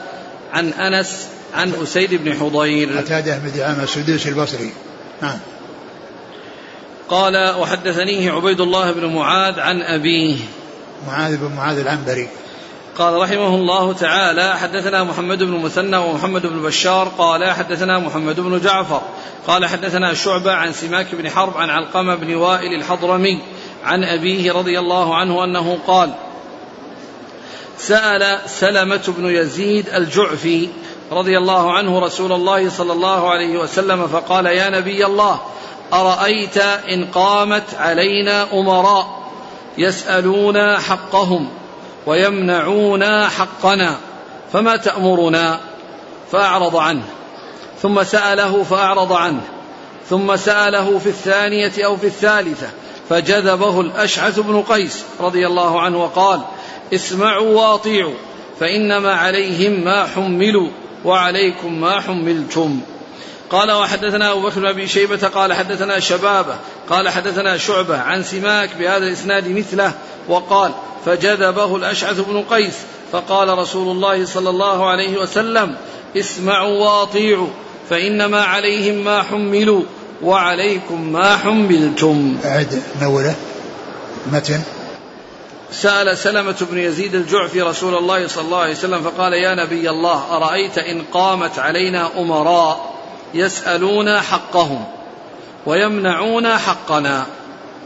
عن أنس عن أسيد بن حضير. قتادة بن دعامة السدوسي البصري. نعم. قال وحدثنيه عبيد الله بن معاذ عن أبيه. معاذ بن معاذ العنبري. قال رحمه الله تعالى حدثنا محمد بن مثنى ومحمد بن بشار قال حدثنا محمد بن جعفر قال حدثنا شعبة عن سماك بن حرب عن علقمة بن وائل الحضرمي عن أبيه رضي الله عنه أنه قال سأل سلمة بن يزيد الجعفي رضي الله عنه رسول الله صلى الله عليه وسلم فقال يا نبي الله أرأيت إن قامت علينا أمراء يسألون حقهم؟ ويمنعون حقنا فما تأمرنا؟ فأعرض عنه. ثم سأله فأعرض عنه. ثم سأله في الثانية أو في الثالثة فجذبه الأشعث بن قيس رضي الله عنه وقال اسمعوا وأطيعوا فإنما عليهم ما حملوا وعليكم ما حملتم. قال وحدثنا أبو بكر بن أبي شيبة قال حدثنا شبابة قال حدثنا شعبة عن سماك بهذا الإسناد مثله وقال فجذبه الأشعث بن قيس فقال رسول الله صلى الله عليه وسلم اسمعوا وأطيعوا فإنما عليهم ما حملوا وعليكم ما حملتم. أعد نوله. متن. سأل سلمة بن يزيد الجعفي رسول الله صلى الله عليه وسلم فقال يا نبي الله أرأيت إن قامت علينا أمراء؟ يسألون حقهم ويمنعون حقنا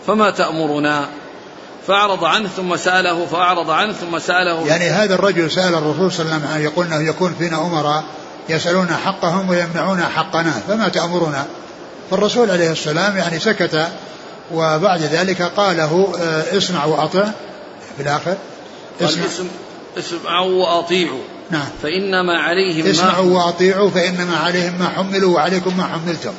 فما تأمرنا؟ فأعرض عنه ثم سأله فأعرض عنه ثم سأله. يعني هذا الرجل سأل الرسول صلى الله عليه وسلم يقول أنه يكون فينا أمراء يسألون حقهم ويمنعون حقنا فما تأمرنا؟ فالرسول عليه السلام يعني سكت وبعد ذلك قال له آه، اسمع وأطع في الآخر اسمع. اسمعوا وأطيعوا. نعم. فإنما عليهم اسمعوا وأطيعوا فإنما عليهم ما حملوا وعليكم ما حملتم.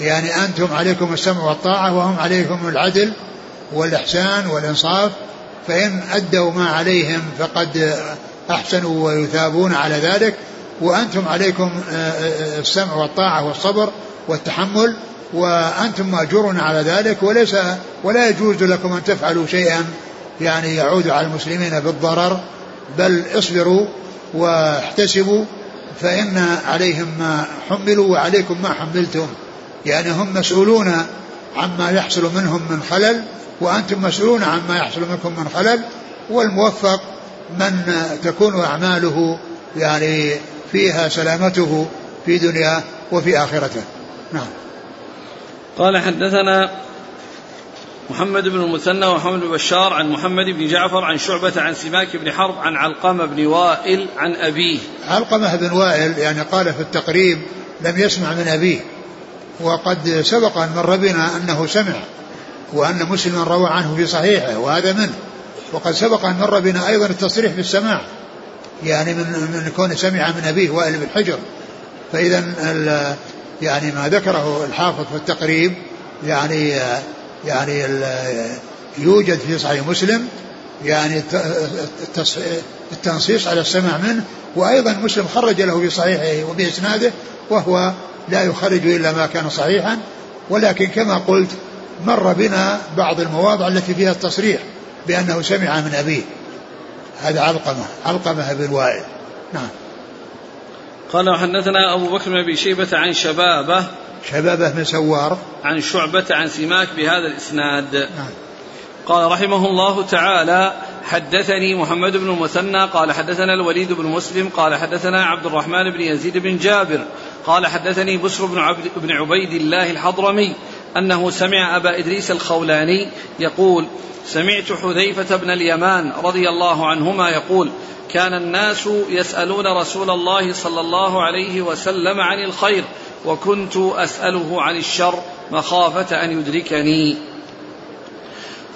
يعني أنتم عليكم السمع والطاعة وهم عليكم العدل والإحسان والإنصاف فإن أدوا ما عليهم فقد أحسنوا ويثابون على ذلك. وأنتم عليكم آه، آه، السمع والطاعة والصبر والتحمل وأنتم مأجورون على ذلك. وليس ولا يجوز لكم أن تفعلوا شيئا يعني يعود على المسلمين بالضرر بل اصبروا واحتسبوا فإن عليهم ما حملوا وعليكم ما حملتم. يعني هم مسؤولون عما يحصل منهم من خلل وأنتم مسؤولون عما يحصل منكم من خلل. والموفق من تكون أعماله يعني فيها سلامته في دنياه وفي آخرته. نعم. قال حدثنا محمد بن المثنى ومحمد بن بشار عن محمد بن جعفر عن شعبة عن سماك بن حرب عن علقمة بن وائل عن أبيه. علقمة بن وائل يعني قال في التقريب لم يسمع من أبيه. وقد سبق أن مر بنا أنه سمع وأن مسلما روى عنه في صحيحه وهذا منه. وقد سبق أن مر بنا أيضا التصريح بالسماع يعني من من كون سمع من أبيه وائل بن حجر. فإذا يعني ما ذكره الحافظ في التقريب يعني يعني يوجد في صحيح مسلم يعني التنصيص على السماع منه وأيضا مسلم خرج له في صحيحه وبإسناده وهو لا يخرج إلا ما كان صحيحا ولكن كما قلت مر بنا بعض المواضع التي فيها التصريح بأنه سمع من أبيه. هذا علقمة علقمة بن وائل. نعم. قال وحدثنا أبو بكر بن أبي شيبة عن شبابة شبابة بن سوار. عن شعبة عن سماك بهذا الإسناد. نعم. قال رحمه الله تعالى حدثني محمد بن المثنى قال حدثنا الوليد بن مسلم قال حدثنا عبد الرحمن بن يزيد بن جابر قال حدثني بسر بن, عبد بن عبيد الله الحضرمي أنه سمع أبا إدريس الخولاني يقول سمعت حذيفة بن اليمان رضي الله عنهما يقول كان الناس يسألون رسول الله صلى الله عليه وسلم عن الخير وكنت أسأله عن الشر مخافة أن يدركني.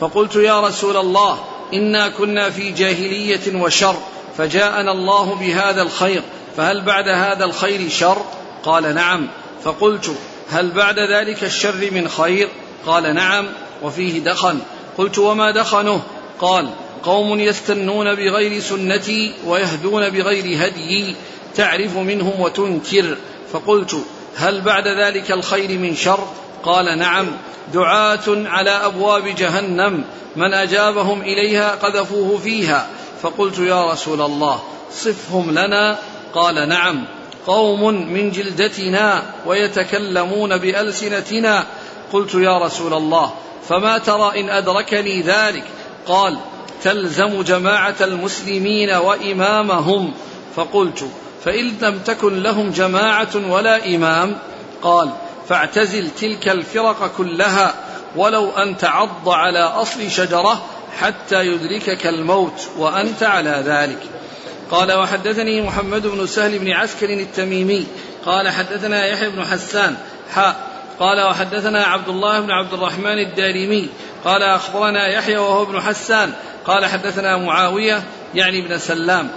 فقلت يا رسول الله إنا كنا في جاهلية وشر فجاءنا الله بهذا الخير فهل بعد هذا الخير شر؟ قال نعم. فقلت هل بعد ذلك الشر من خير؟ قال نعم وفيه دخن. قلت وما دخنه؟ قال قوم يستنون بغير سنتي ويهدون بغير هديي تعرف منهم وتنكر. فقلت هل بعد ذلك الخير من شر؟ قال نعم. دعاة على أبواب جهنم. من أجابهم إليها قذفوه فيها. فقلت يا رسول الله صفهم لنا. قال نعم. قوم من جلدتنا ويتكلمون بألسنتنا. قلت يا رسول الله فما ترى إن أدركني ذلك؟ قال تلزم جماعة المسلمين وإمامهم. فقلت فإن لم تكن لهم جماعة ولا إمام قال فاعتزل تلك الفرق كلها ولو أن تعض على أصل شجرة حتى يدركك الموت وأنت على ذلك. قال وحدثني محمد بن سهل بن عسكر التميمي قال حدثنا يحيى بن حسان حاء قال وحدثنا عبد الله بن عبد الرحمن الدارمي قال أخبرنا يحيى وهو ابن حسان قال حدثنا معاوية يعني ابن سلام.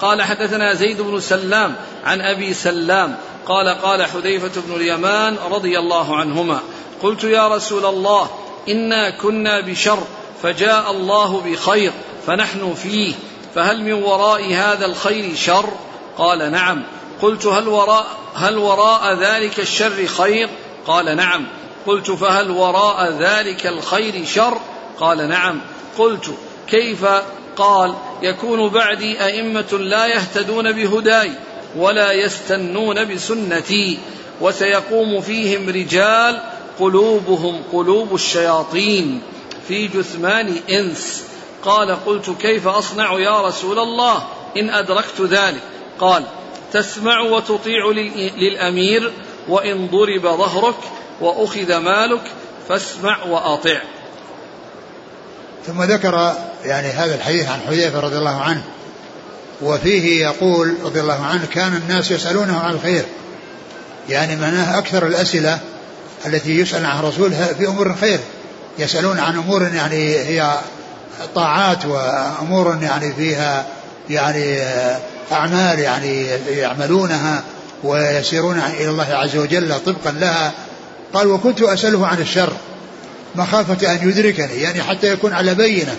قال حدثنا زيد بن سلام عن أبي سلام قال قال حذيفة بن اليمان رضي الله عنهما قلت يا رسول الله إنا كنا بشر فجاء الله بخير فنحن فيه فهل من وراء هذا الخير شر؟ قال نعم قلت هل وراء هل وراء ذلك الشر خير؟ قال نعم قلت فهل وراء ذلك الخير شر؟ قال نعم قلت كيف قال يكون بعدي أئمة لا يهتدون بهداي ولا يستنون بسنتي وسيقوم فيهم رجال قلوبهم قلوب الشياطين. في جثمان إنس قال قلت كيف أصنع يا رسول الله إن أدركت ذلك؟ قال تسمع وتطيع للأمير وإن ضرب ظهرك وأخذ مالك فاسمع وأطع. ثم ذكر يعني هذا الحديث عن حذيفة رضي الله عنه وفيه يقول رضي الله عنه كان الناس يسألونه عن الخير. يعني معناه أكثر الأسئلة التي يسأل عن الرسول في أمور الخير يسألون عن أمور يعني هي طاعات وأمور يعني فيها يعني أعمال يعني يعملونها ويسيرون إلى الله عز وجل طبقا لها. قال وكنت أسأله عن الشر. مخافة أن يدركني يعني حتى يكون على بينة.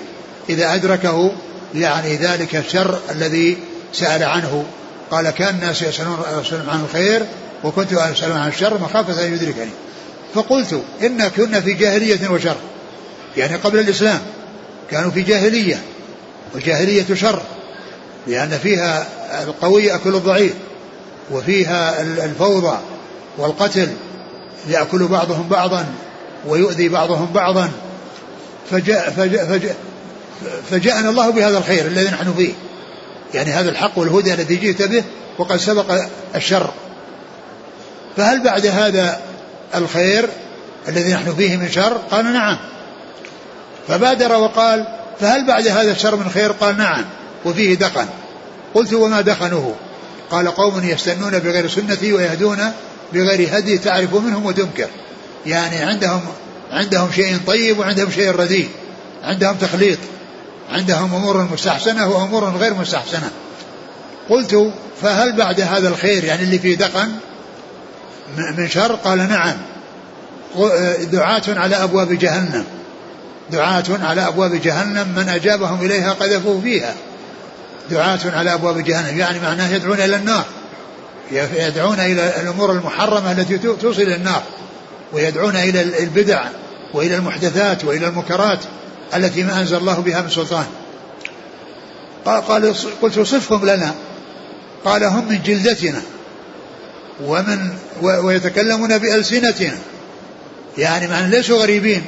إذا أدركه يعني ذلك الشر الذي سأل عنه. قال كأن الناس يسالون عن الخير وكنت اسال عن الشر مخافة أن يدركني. فقلت إن كنا في جاهلية وشر. يعني قبل الإسلام كانوا في جاهلية والجاهلية شر لأن فيها القوي يأكل الضعيف وفيها الفوضى والقتل يأكل بعضهم بعضا. ويؤذي بعضهم بعضا فجاء فجاء فجاء فجاءنا الله بهذا الخير الذي نحن فيه. يعني هذا الحق والهدى الذي جئت به وقد سبق الشر. فهل بعد هذا الخير الذي نحن فيه من شر؟ قال نعم. فبادر وقال فهل بعد هذا الشر من خير؟ قال نعم. وفيه دخن. قلت وما دخنه؟ قال قوم يستنون بغير سنتي ويهدون بغير هدي تعرف منهم وتنكر يعني عندهم عندهم شيء طيب وعندهم شيء رديء. عندهم تخليط. عندهم أمور مستحسنة وأمور غير مستحسنة. قلت فهل بعد هذا الخير يعني اللي فيه دقن؟ من شر؟ قال نعم. دعاة على أبواب جهنم. دعاة على أبواب جهنم من أجابهم إليها قذفوه فيها. دعاة على أبواب جهنم. يعني معناه يدعون إلى النار. يدعون إلى الأمور المحرمة التي توصل إلى النار. ويدعون إلى البدع وإلى المحدثات وإلى المنكرات التي ما أنزل الله بها من سلطان. قال قلت صفهم لنا. قال هم من جلدتنا ومن ويتكلمون بألسنتنا. يعني معنى ليسوا غريبين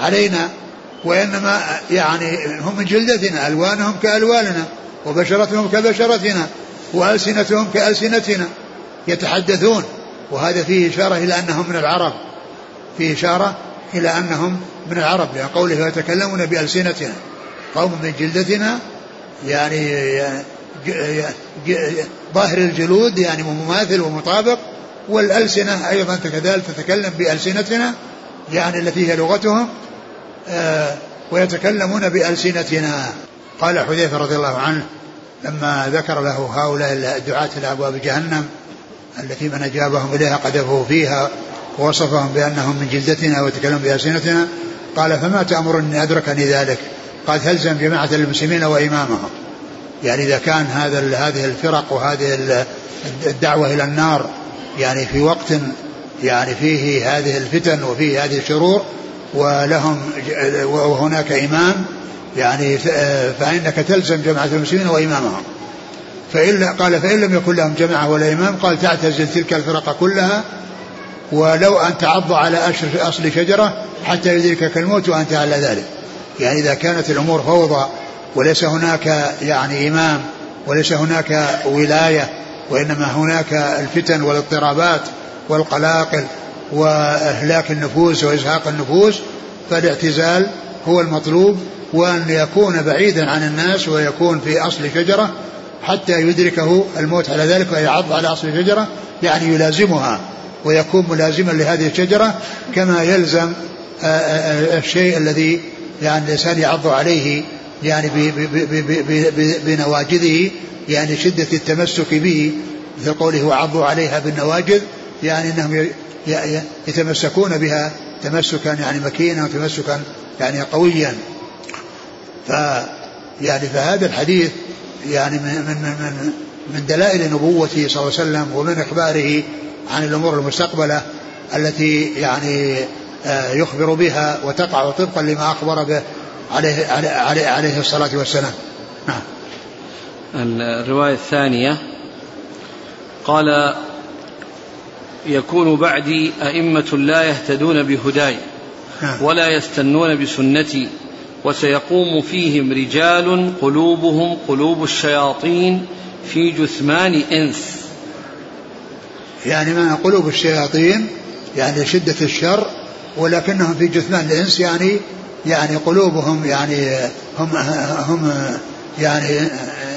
علينا وإنما يعني هم من جلدتنا. ألوانهم كألواننا وبشرتهم كبشرتنا وألسنتهم كألسنتنا. يتحدثون. وهذا فيه إشارة إلى أنهم من العرب. فيه إشارة إلى أنهم من العرب لأن قوله يتكلمون بألسنتنا قوم من جلدتنا يعني ظاهر الجلود يعني مماثل ومطابق والألسنة أيضا كذلك تتكلم بألسنتنا يعني التي هي لغتهم آه ويتكلمون بألسنتنا. قال حذيفة رضي الله عنه لما ذكر له هؤلاء الدعاة إلى أبواب جهنم التي من أجابهم إليها قذفه فيها ووصفهم بأنهم من جلدتنا ويتكلمون بألسنتنا قال فما تأمرني أدركني ذلك؟ قال تلزم جماعة المسلمين وإمامهم. يعني إذا كان هذا هذه الفرق وهذه الدعوة إلى النار يعني في وقت يعني فيه هذه الفتن وفيه هذه الشرور ولهم وهناك إمام يعني فإنك تلزم جماعة المسلمين وإمامهم. فإن قال فإن لم يكن لهم جماعة ولا إمام قال تعتزل تلك الفرق كلها ولو أن تعض على أصل شجرة حتى يدركك الموت وأنت على ذلك. يعني إذا كانت الأمور فوضى وليس هناك يعني إمام وليس هناك ولاية وإنما هناك الفتن والاضطرابات والقلاقل وإهلاك النفوس وإزهاق النفوس فالاعتزال هو المطلوب وأن يكون بعيدا عن الناس ويكون في أصل شجرة حتى يدركه الموت على ذلك ويعض على أصل الشجرة يعني يلازمها ويكون ملازما لهذه الشجرة كما يلزم آه، آه، الشيء الذي يعني الإنسان يعض عليه يعني بنواجذه يعني شدة التمسك به مثل قوله وعضوا عليها بالنواجذ يعني إنهم يتمسكون بها تمسكا يعني مكينا وتمسكا يعني قويا. ف يعني فهذا الحديث يعني من من من من دلائل نبوته صلى الله عليه وسلم ومن إخباره عن الأمور المستقبلة التي يعني آه، يخبر بها وتقع طبقا لما أخبر به عليه عليه عليه الصلاة والسلام. نعم. الرواية الثانية قال يكون بعدي أئمة لا يهتدون بهداي نعم. ولا يستنون بسنتي وسيقوم فيهم رجال قلوبهم قلوب الشياطين في جثمان إنس. يعني ما قلوب الشياطين يعني شدة الشر ولكنهم في جثمان الإنس يعني يعني قلوبهم يعني هم هم يعني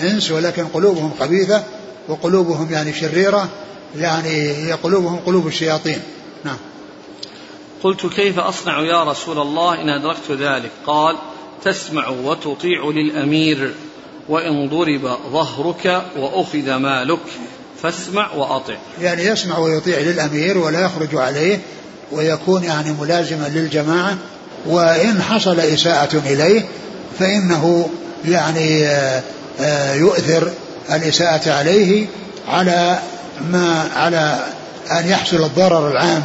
إنس ولكن قلوبهم خبيثة وقلوبهم يعني شريرة يعني هي قلوبهم قلوب الشياطين. نعم. قلت كيف أصنع يا رسول الله إن أدركت ذلك؟ قال تسمع وتطيع للأمير وإن ضرب ظهرك وأخذ مالك فاسمع وأطع. يعني يسمع ويطيع للأمير ولا يخرج عليه ويكون يعني ملازما للجماعة وإن حصل إساءة إليه فإنه يعني آه، آه، يؤثر الإساءة عليه على ما على أن يحصل الضرر العام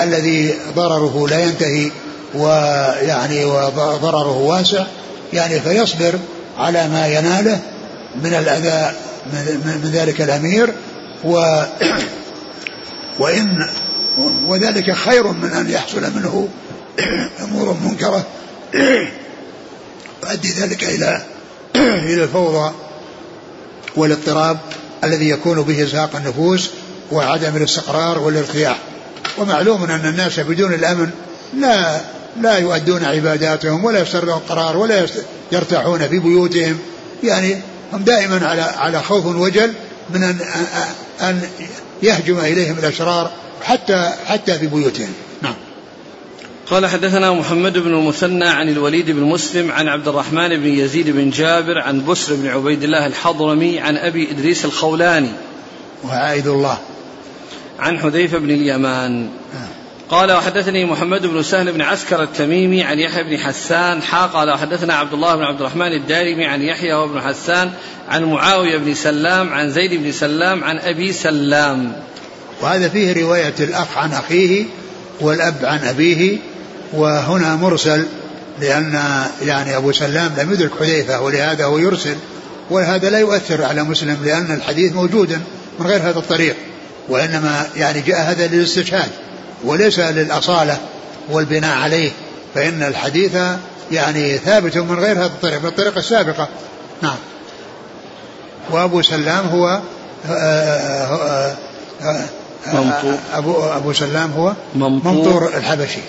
الذي ضرره لا ينتهي ويعني وضرره واسع يعني فيصبر على ما يناله من الأذى من ذلك الأمير و وإن وذلك خير من أن يحصل منه أمور منكرة يؤدي ذلك إلى إلى الفوضى والاضطراب الذي يكون به إزهاق النفوس وعدم الاستقرار والارتياح. ومعلوم أن الناس بدون الأمن لا لا يؤدون عباداتهم ولا يسترون قرار ولا يرتاحون في بيوتهم. يعني هم دائما على على خوف وجل من ان أن يهجم إليهم الأشرار حتى حتى في بيوتهم. نعم. قال حدثنا محمد بن المثنى عن الوليد بن مسلم عن عبد الرحمن بن يزيد بن جابر عن بسر بن عبيد الله الحضرمي عن أبي إدريس الخولاني. وعائد الله. عن حذيفة بن اليمان. قال وحدثني محمد بن سهل بن عسكر التميمي عن يحيى بن حسان حا قال وحدثنا عبد الله بن عبد الرحمن الدارمي عن يحيى وابن حسان عن معاوية بن سلام عن زيد بن سلام عن أبي سلام. وهذا فيه رواية الأخ عن أخيه والأب عن أبيه وهنا مرسل لأن يعني أبو سلام لم يدرك حذيفة ولهذا هو يرسل وهذا لا يؤثر على مسلم لأن الحديث موجود من غير هذا الطريق وإنما يعني جاء هذا للاستشهاد. وليس للأصالة والبناء عليه فإن الحديث يعني ثابت من غير هذا الطريق من الطريقة السابقة. نعم. وأبو سلام هو آه، آه، آه، أبو أبو سلام هو ممطور الحبشي.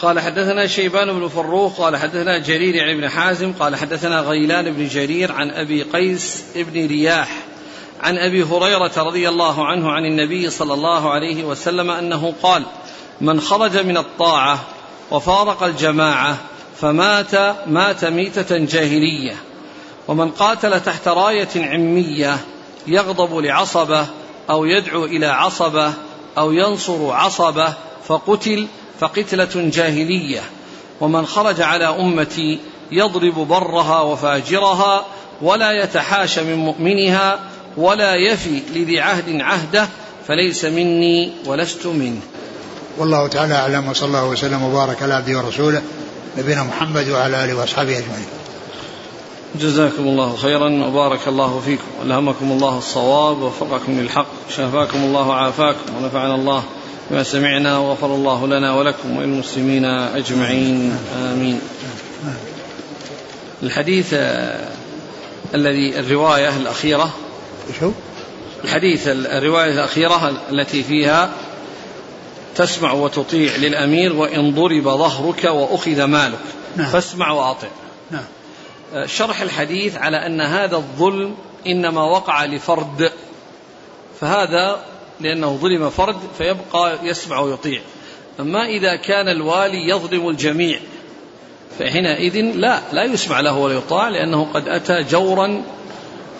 قال حدثنا شيبان بن فروخ قال حدثنا جرير عن ابن حازم قال حدثنا غيلان بن جرير عن أبي قيس بن رياح عن أبي هريرة رضي الله عنه عن النبي صلى الله عليه وسلم أنه قال من خرج من الطاعة وفارق الجماعة فمات مات ميتة جاهلية ومن قاتل تحت راية عمية يغضب لعصبه أو يدعو إلى عصبه أو ينصر عصبه فقتل فقتلة جاهلية ومن خرج على أمتي يضرب برها وفاجرها ولا يتحاشى من مؤمنها ولا يفي لذي عهد عهده فليس مني ولست منه. والله تعالى أعلم وصلى الله وسلم وبارك على عبده ورسوله نبينا محمد وعلى آله وأصحابه أجمعين. جزاكم الله خيرا وبارك الله فيكم ألهمكم الله الصواب ووفقكم للحق شافاكم الله وعافاكم ونفعنا الله ما سمعنا وغفر الله لنا ولكم وللمسلمين أجمعين. آمين. الحديث الذي الرواية الأخيرة شو؟ الحديث الرواية الأخيرة التي فيها تسمع وتطيع للأمير وإن ضرب ظهرك وأخذ مالك نعم. فاسمع وأطع نعم. شرح الحديث على أن هذا الظلم إنما وقع لفرد فهذا لأنه ظلم فرد فيبقى يسمع ويطيع أما إذا كان الوالي يظلم الجميع فحينئذ لا لا يسمع له ولا يطاع لأنه قد أتى جورا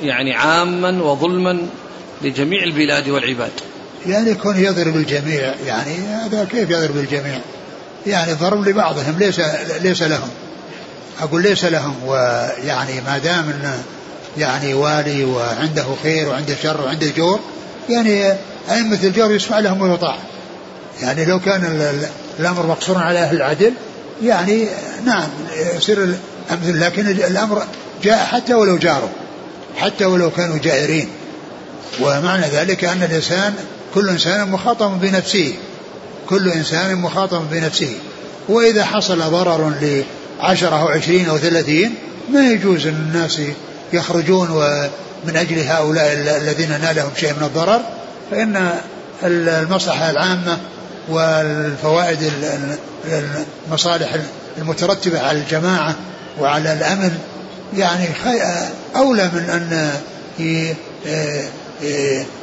يعني عاما وظلما لجميع البلاد والعباد. يعني يكون يضرب الجميع يعني هذا كيف يضرب الجميع؟ يعني ضرب لبعضهم ليس ليس لهم. أقول ليس لهم ويعني ما دام انه يعني والي وعنده خير وعنده شر وعنده جور يعني أئمة الجور يسمع لهم ويطاع. يعني لو كان الأمر مقصورا على أهل العدل يعني نعم يصير لكن الأمر جاء حتى ولو جاروا حتى ولو كانوا جائرين. ومعنى ذلك أن الإنسان كل إنسان مخاطب بنفسه. كل إنسان مخاطب بنفسه. وإذا حصل ضرر لعشرة أو عشرين أو ثلاثين ما يجوز أن الناس يخرجون ومن أجل هؤلاء الذين نالهم شيء من الضرر. فإن المصلحة العامة والفوائد المصالح المترتبة على الجماعة وعلى الأمن يعني أولى من أن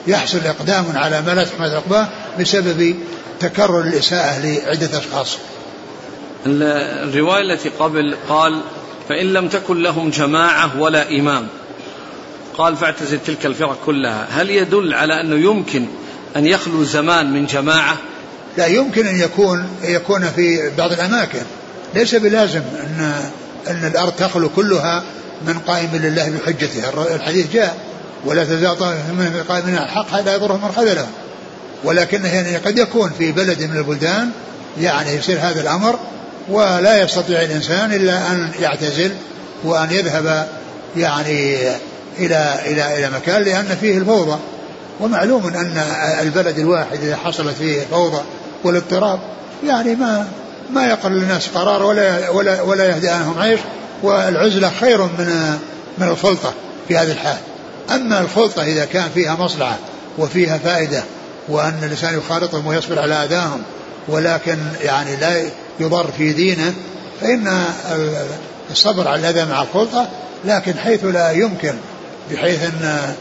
يحصل إقدام على ما لا تحمد عقباه بسبب تكرر الإساءة لعدة أشخاص. الرواية التي قبل قال فإن لم تكن لهم جماعة ولا إمام. قال فاعتزل تلك الفرق كلها. هل يدل على أنه يمكن أن يخلو زمان من جماعة؟ لا يمكن أن يكون يكون في بعض الأماكن. ليس بلازم أن أن الأرض تخلو كلها من قائم لله بحجته الحديث جاء ولا تزال طائفة من قائمين الحق لا يضرهم من خذلهم ولكنه يعني قد يكون في بلد من البلدان يعني يصير هذا الأمر ولا يستطيع الإنسان إلا أن يعتزل وأن يذهب يعني إلى إلى إلى مكان لأن فيه الفوضى. ومعلوم أن البلد الواحد إذا حصلت فيه فوضى والاضطراب يعني ما ما يقر للناس قرار ولا ولا ولا يهدي عنهم عيش. والعزلة خير من من الخلطة في هذه الحال. أما الخلطة إذا كان فيها مصلحة وفيها فائدة وأن الإنسان يخالطهم ويصبر على أذاهم ولكن يعني لا يضر في دينه فإن الصبر على الأذى مع الخلطة لكن حيث لا يمكن بحيث أن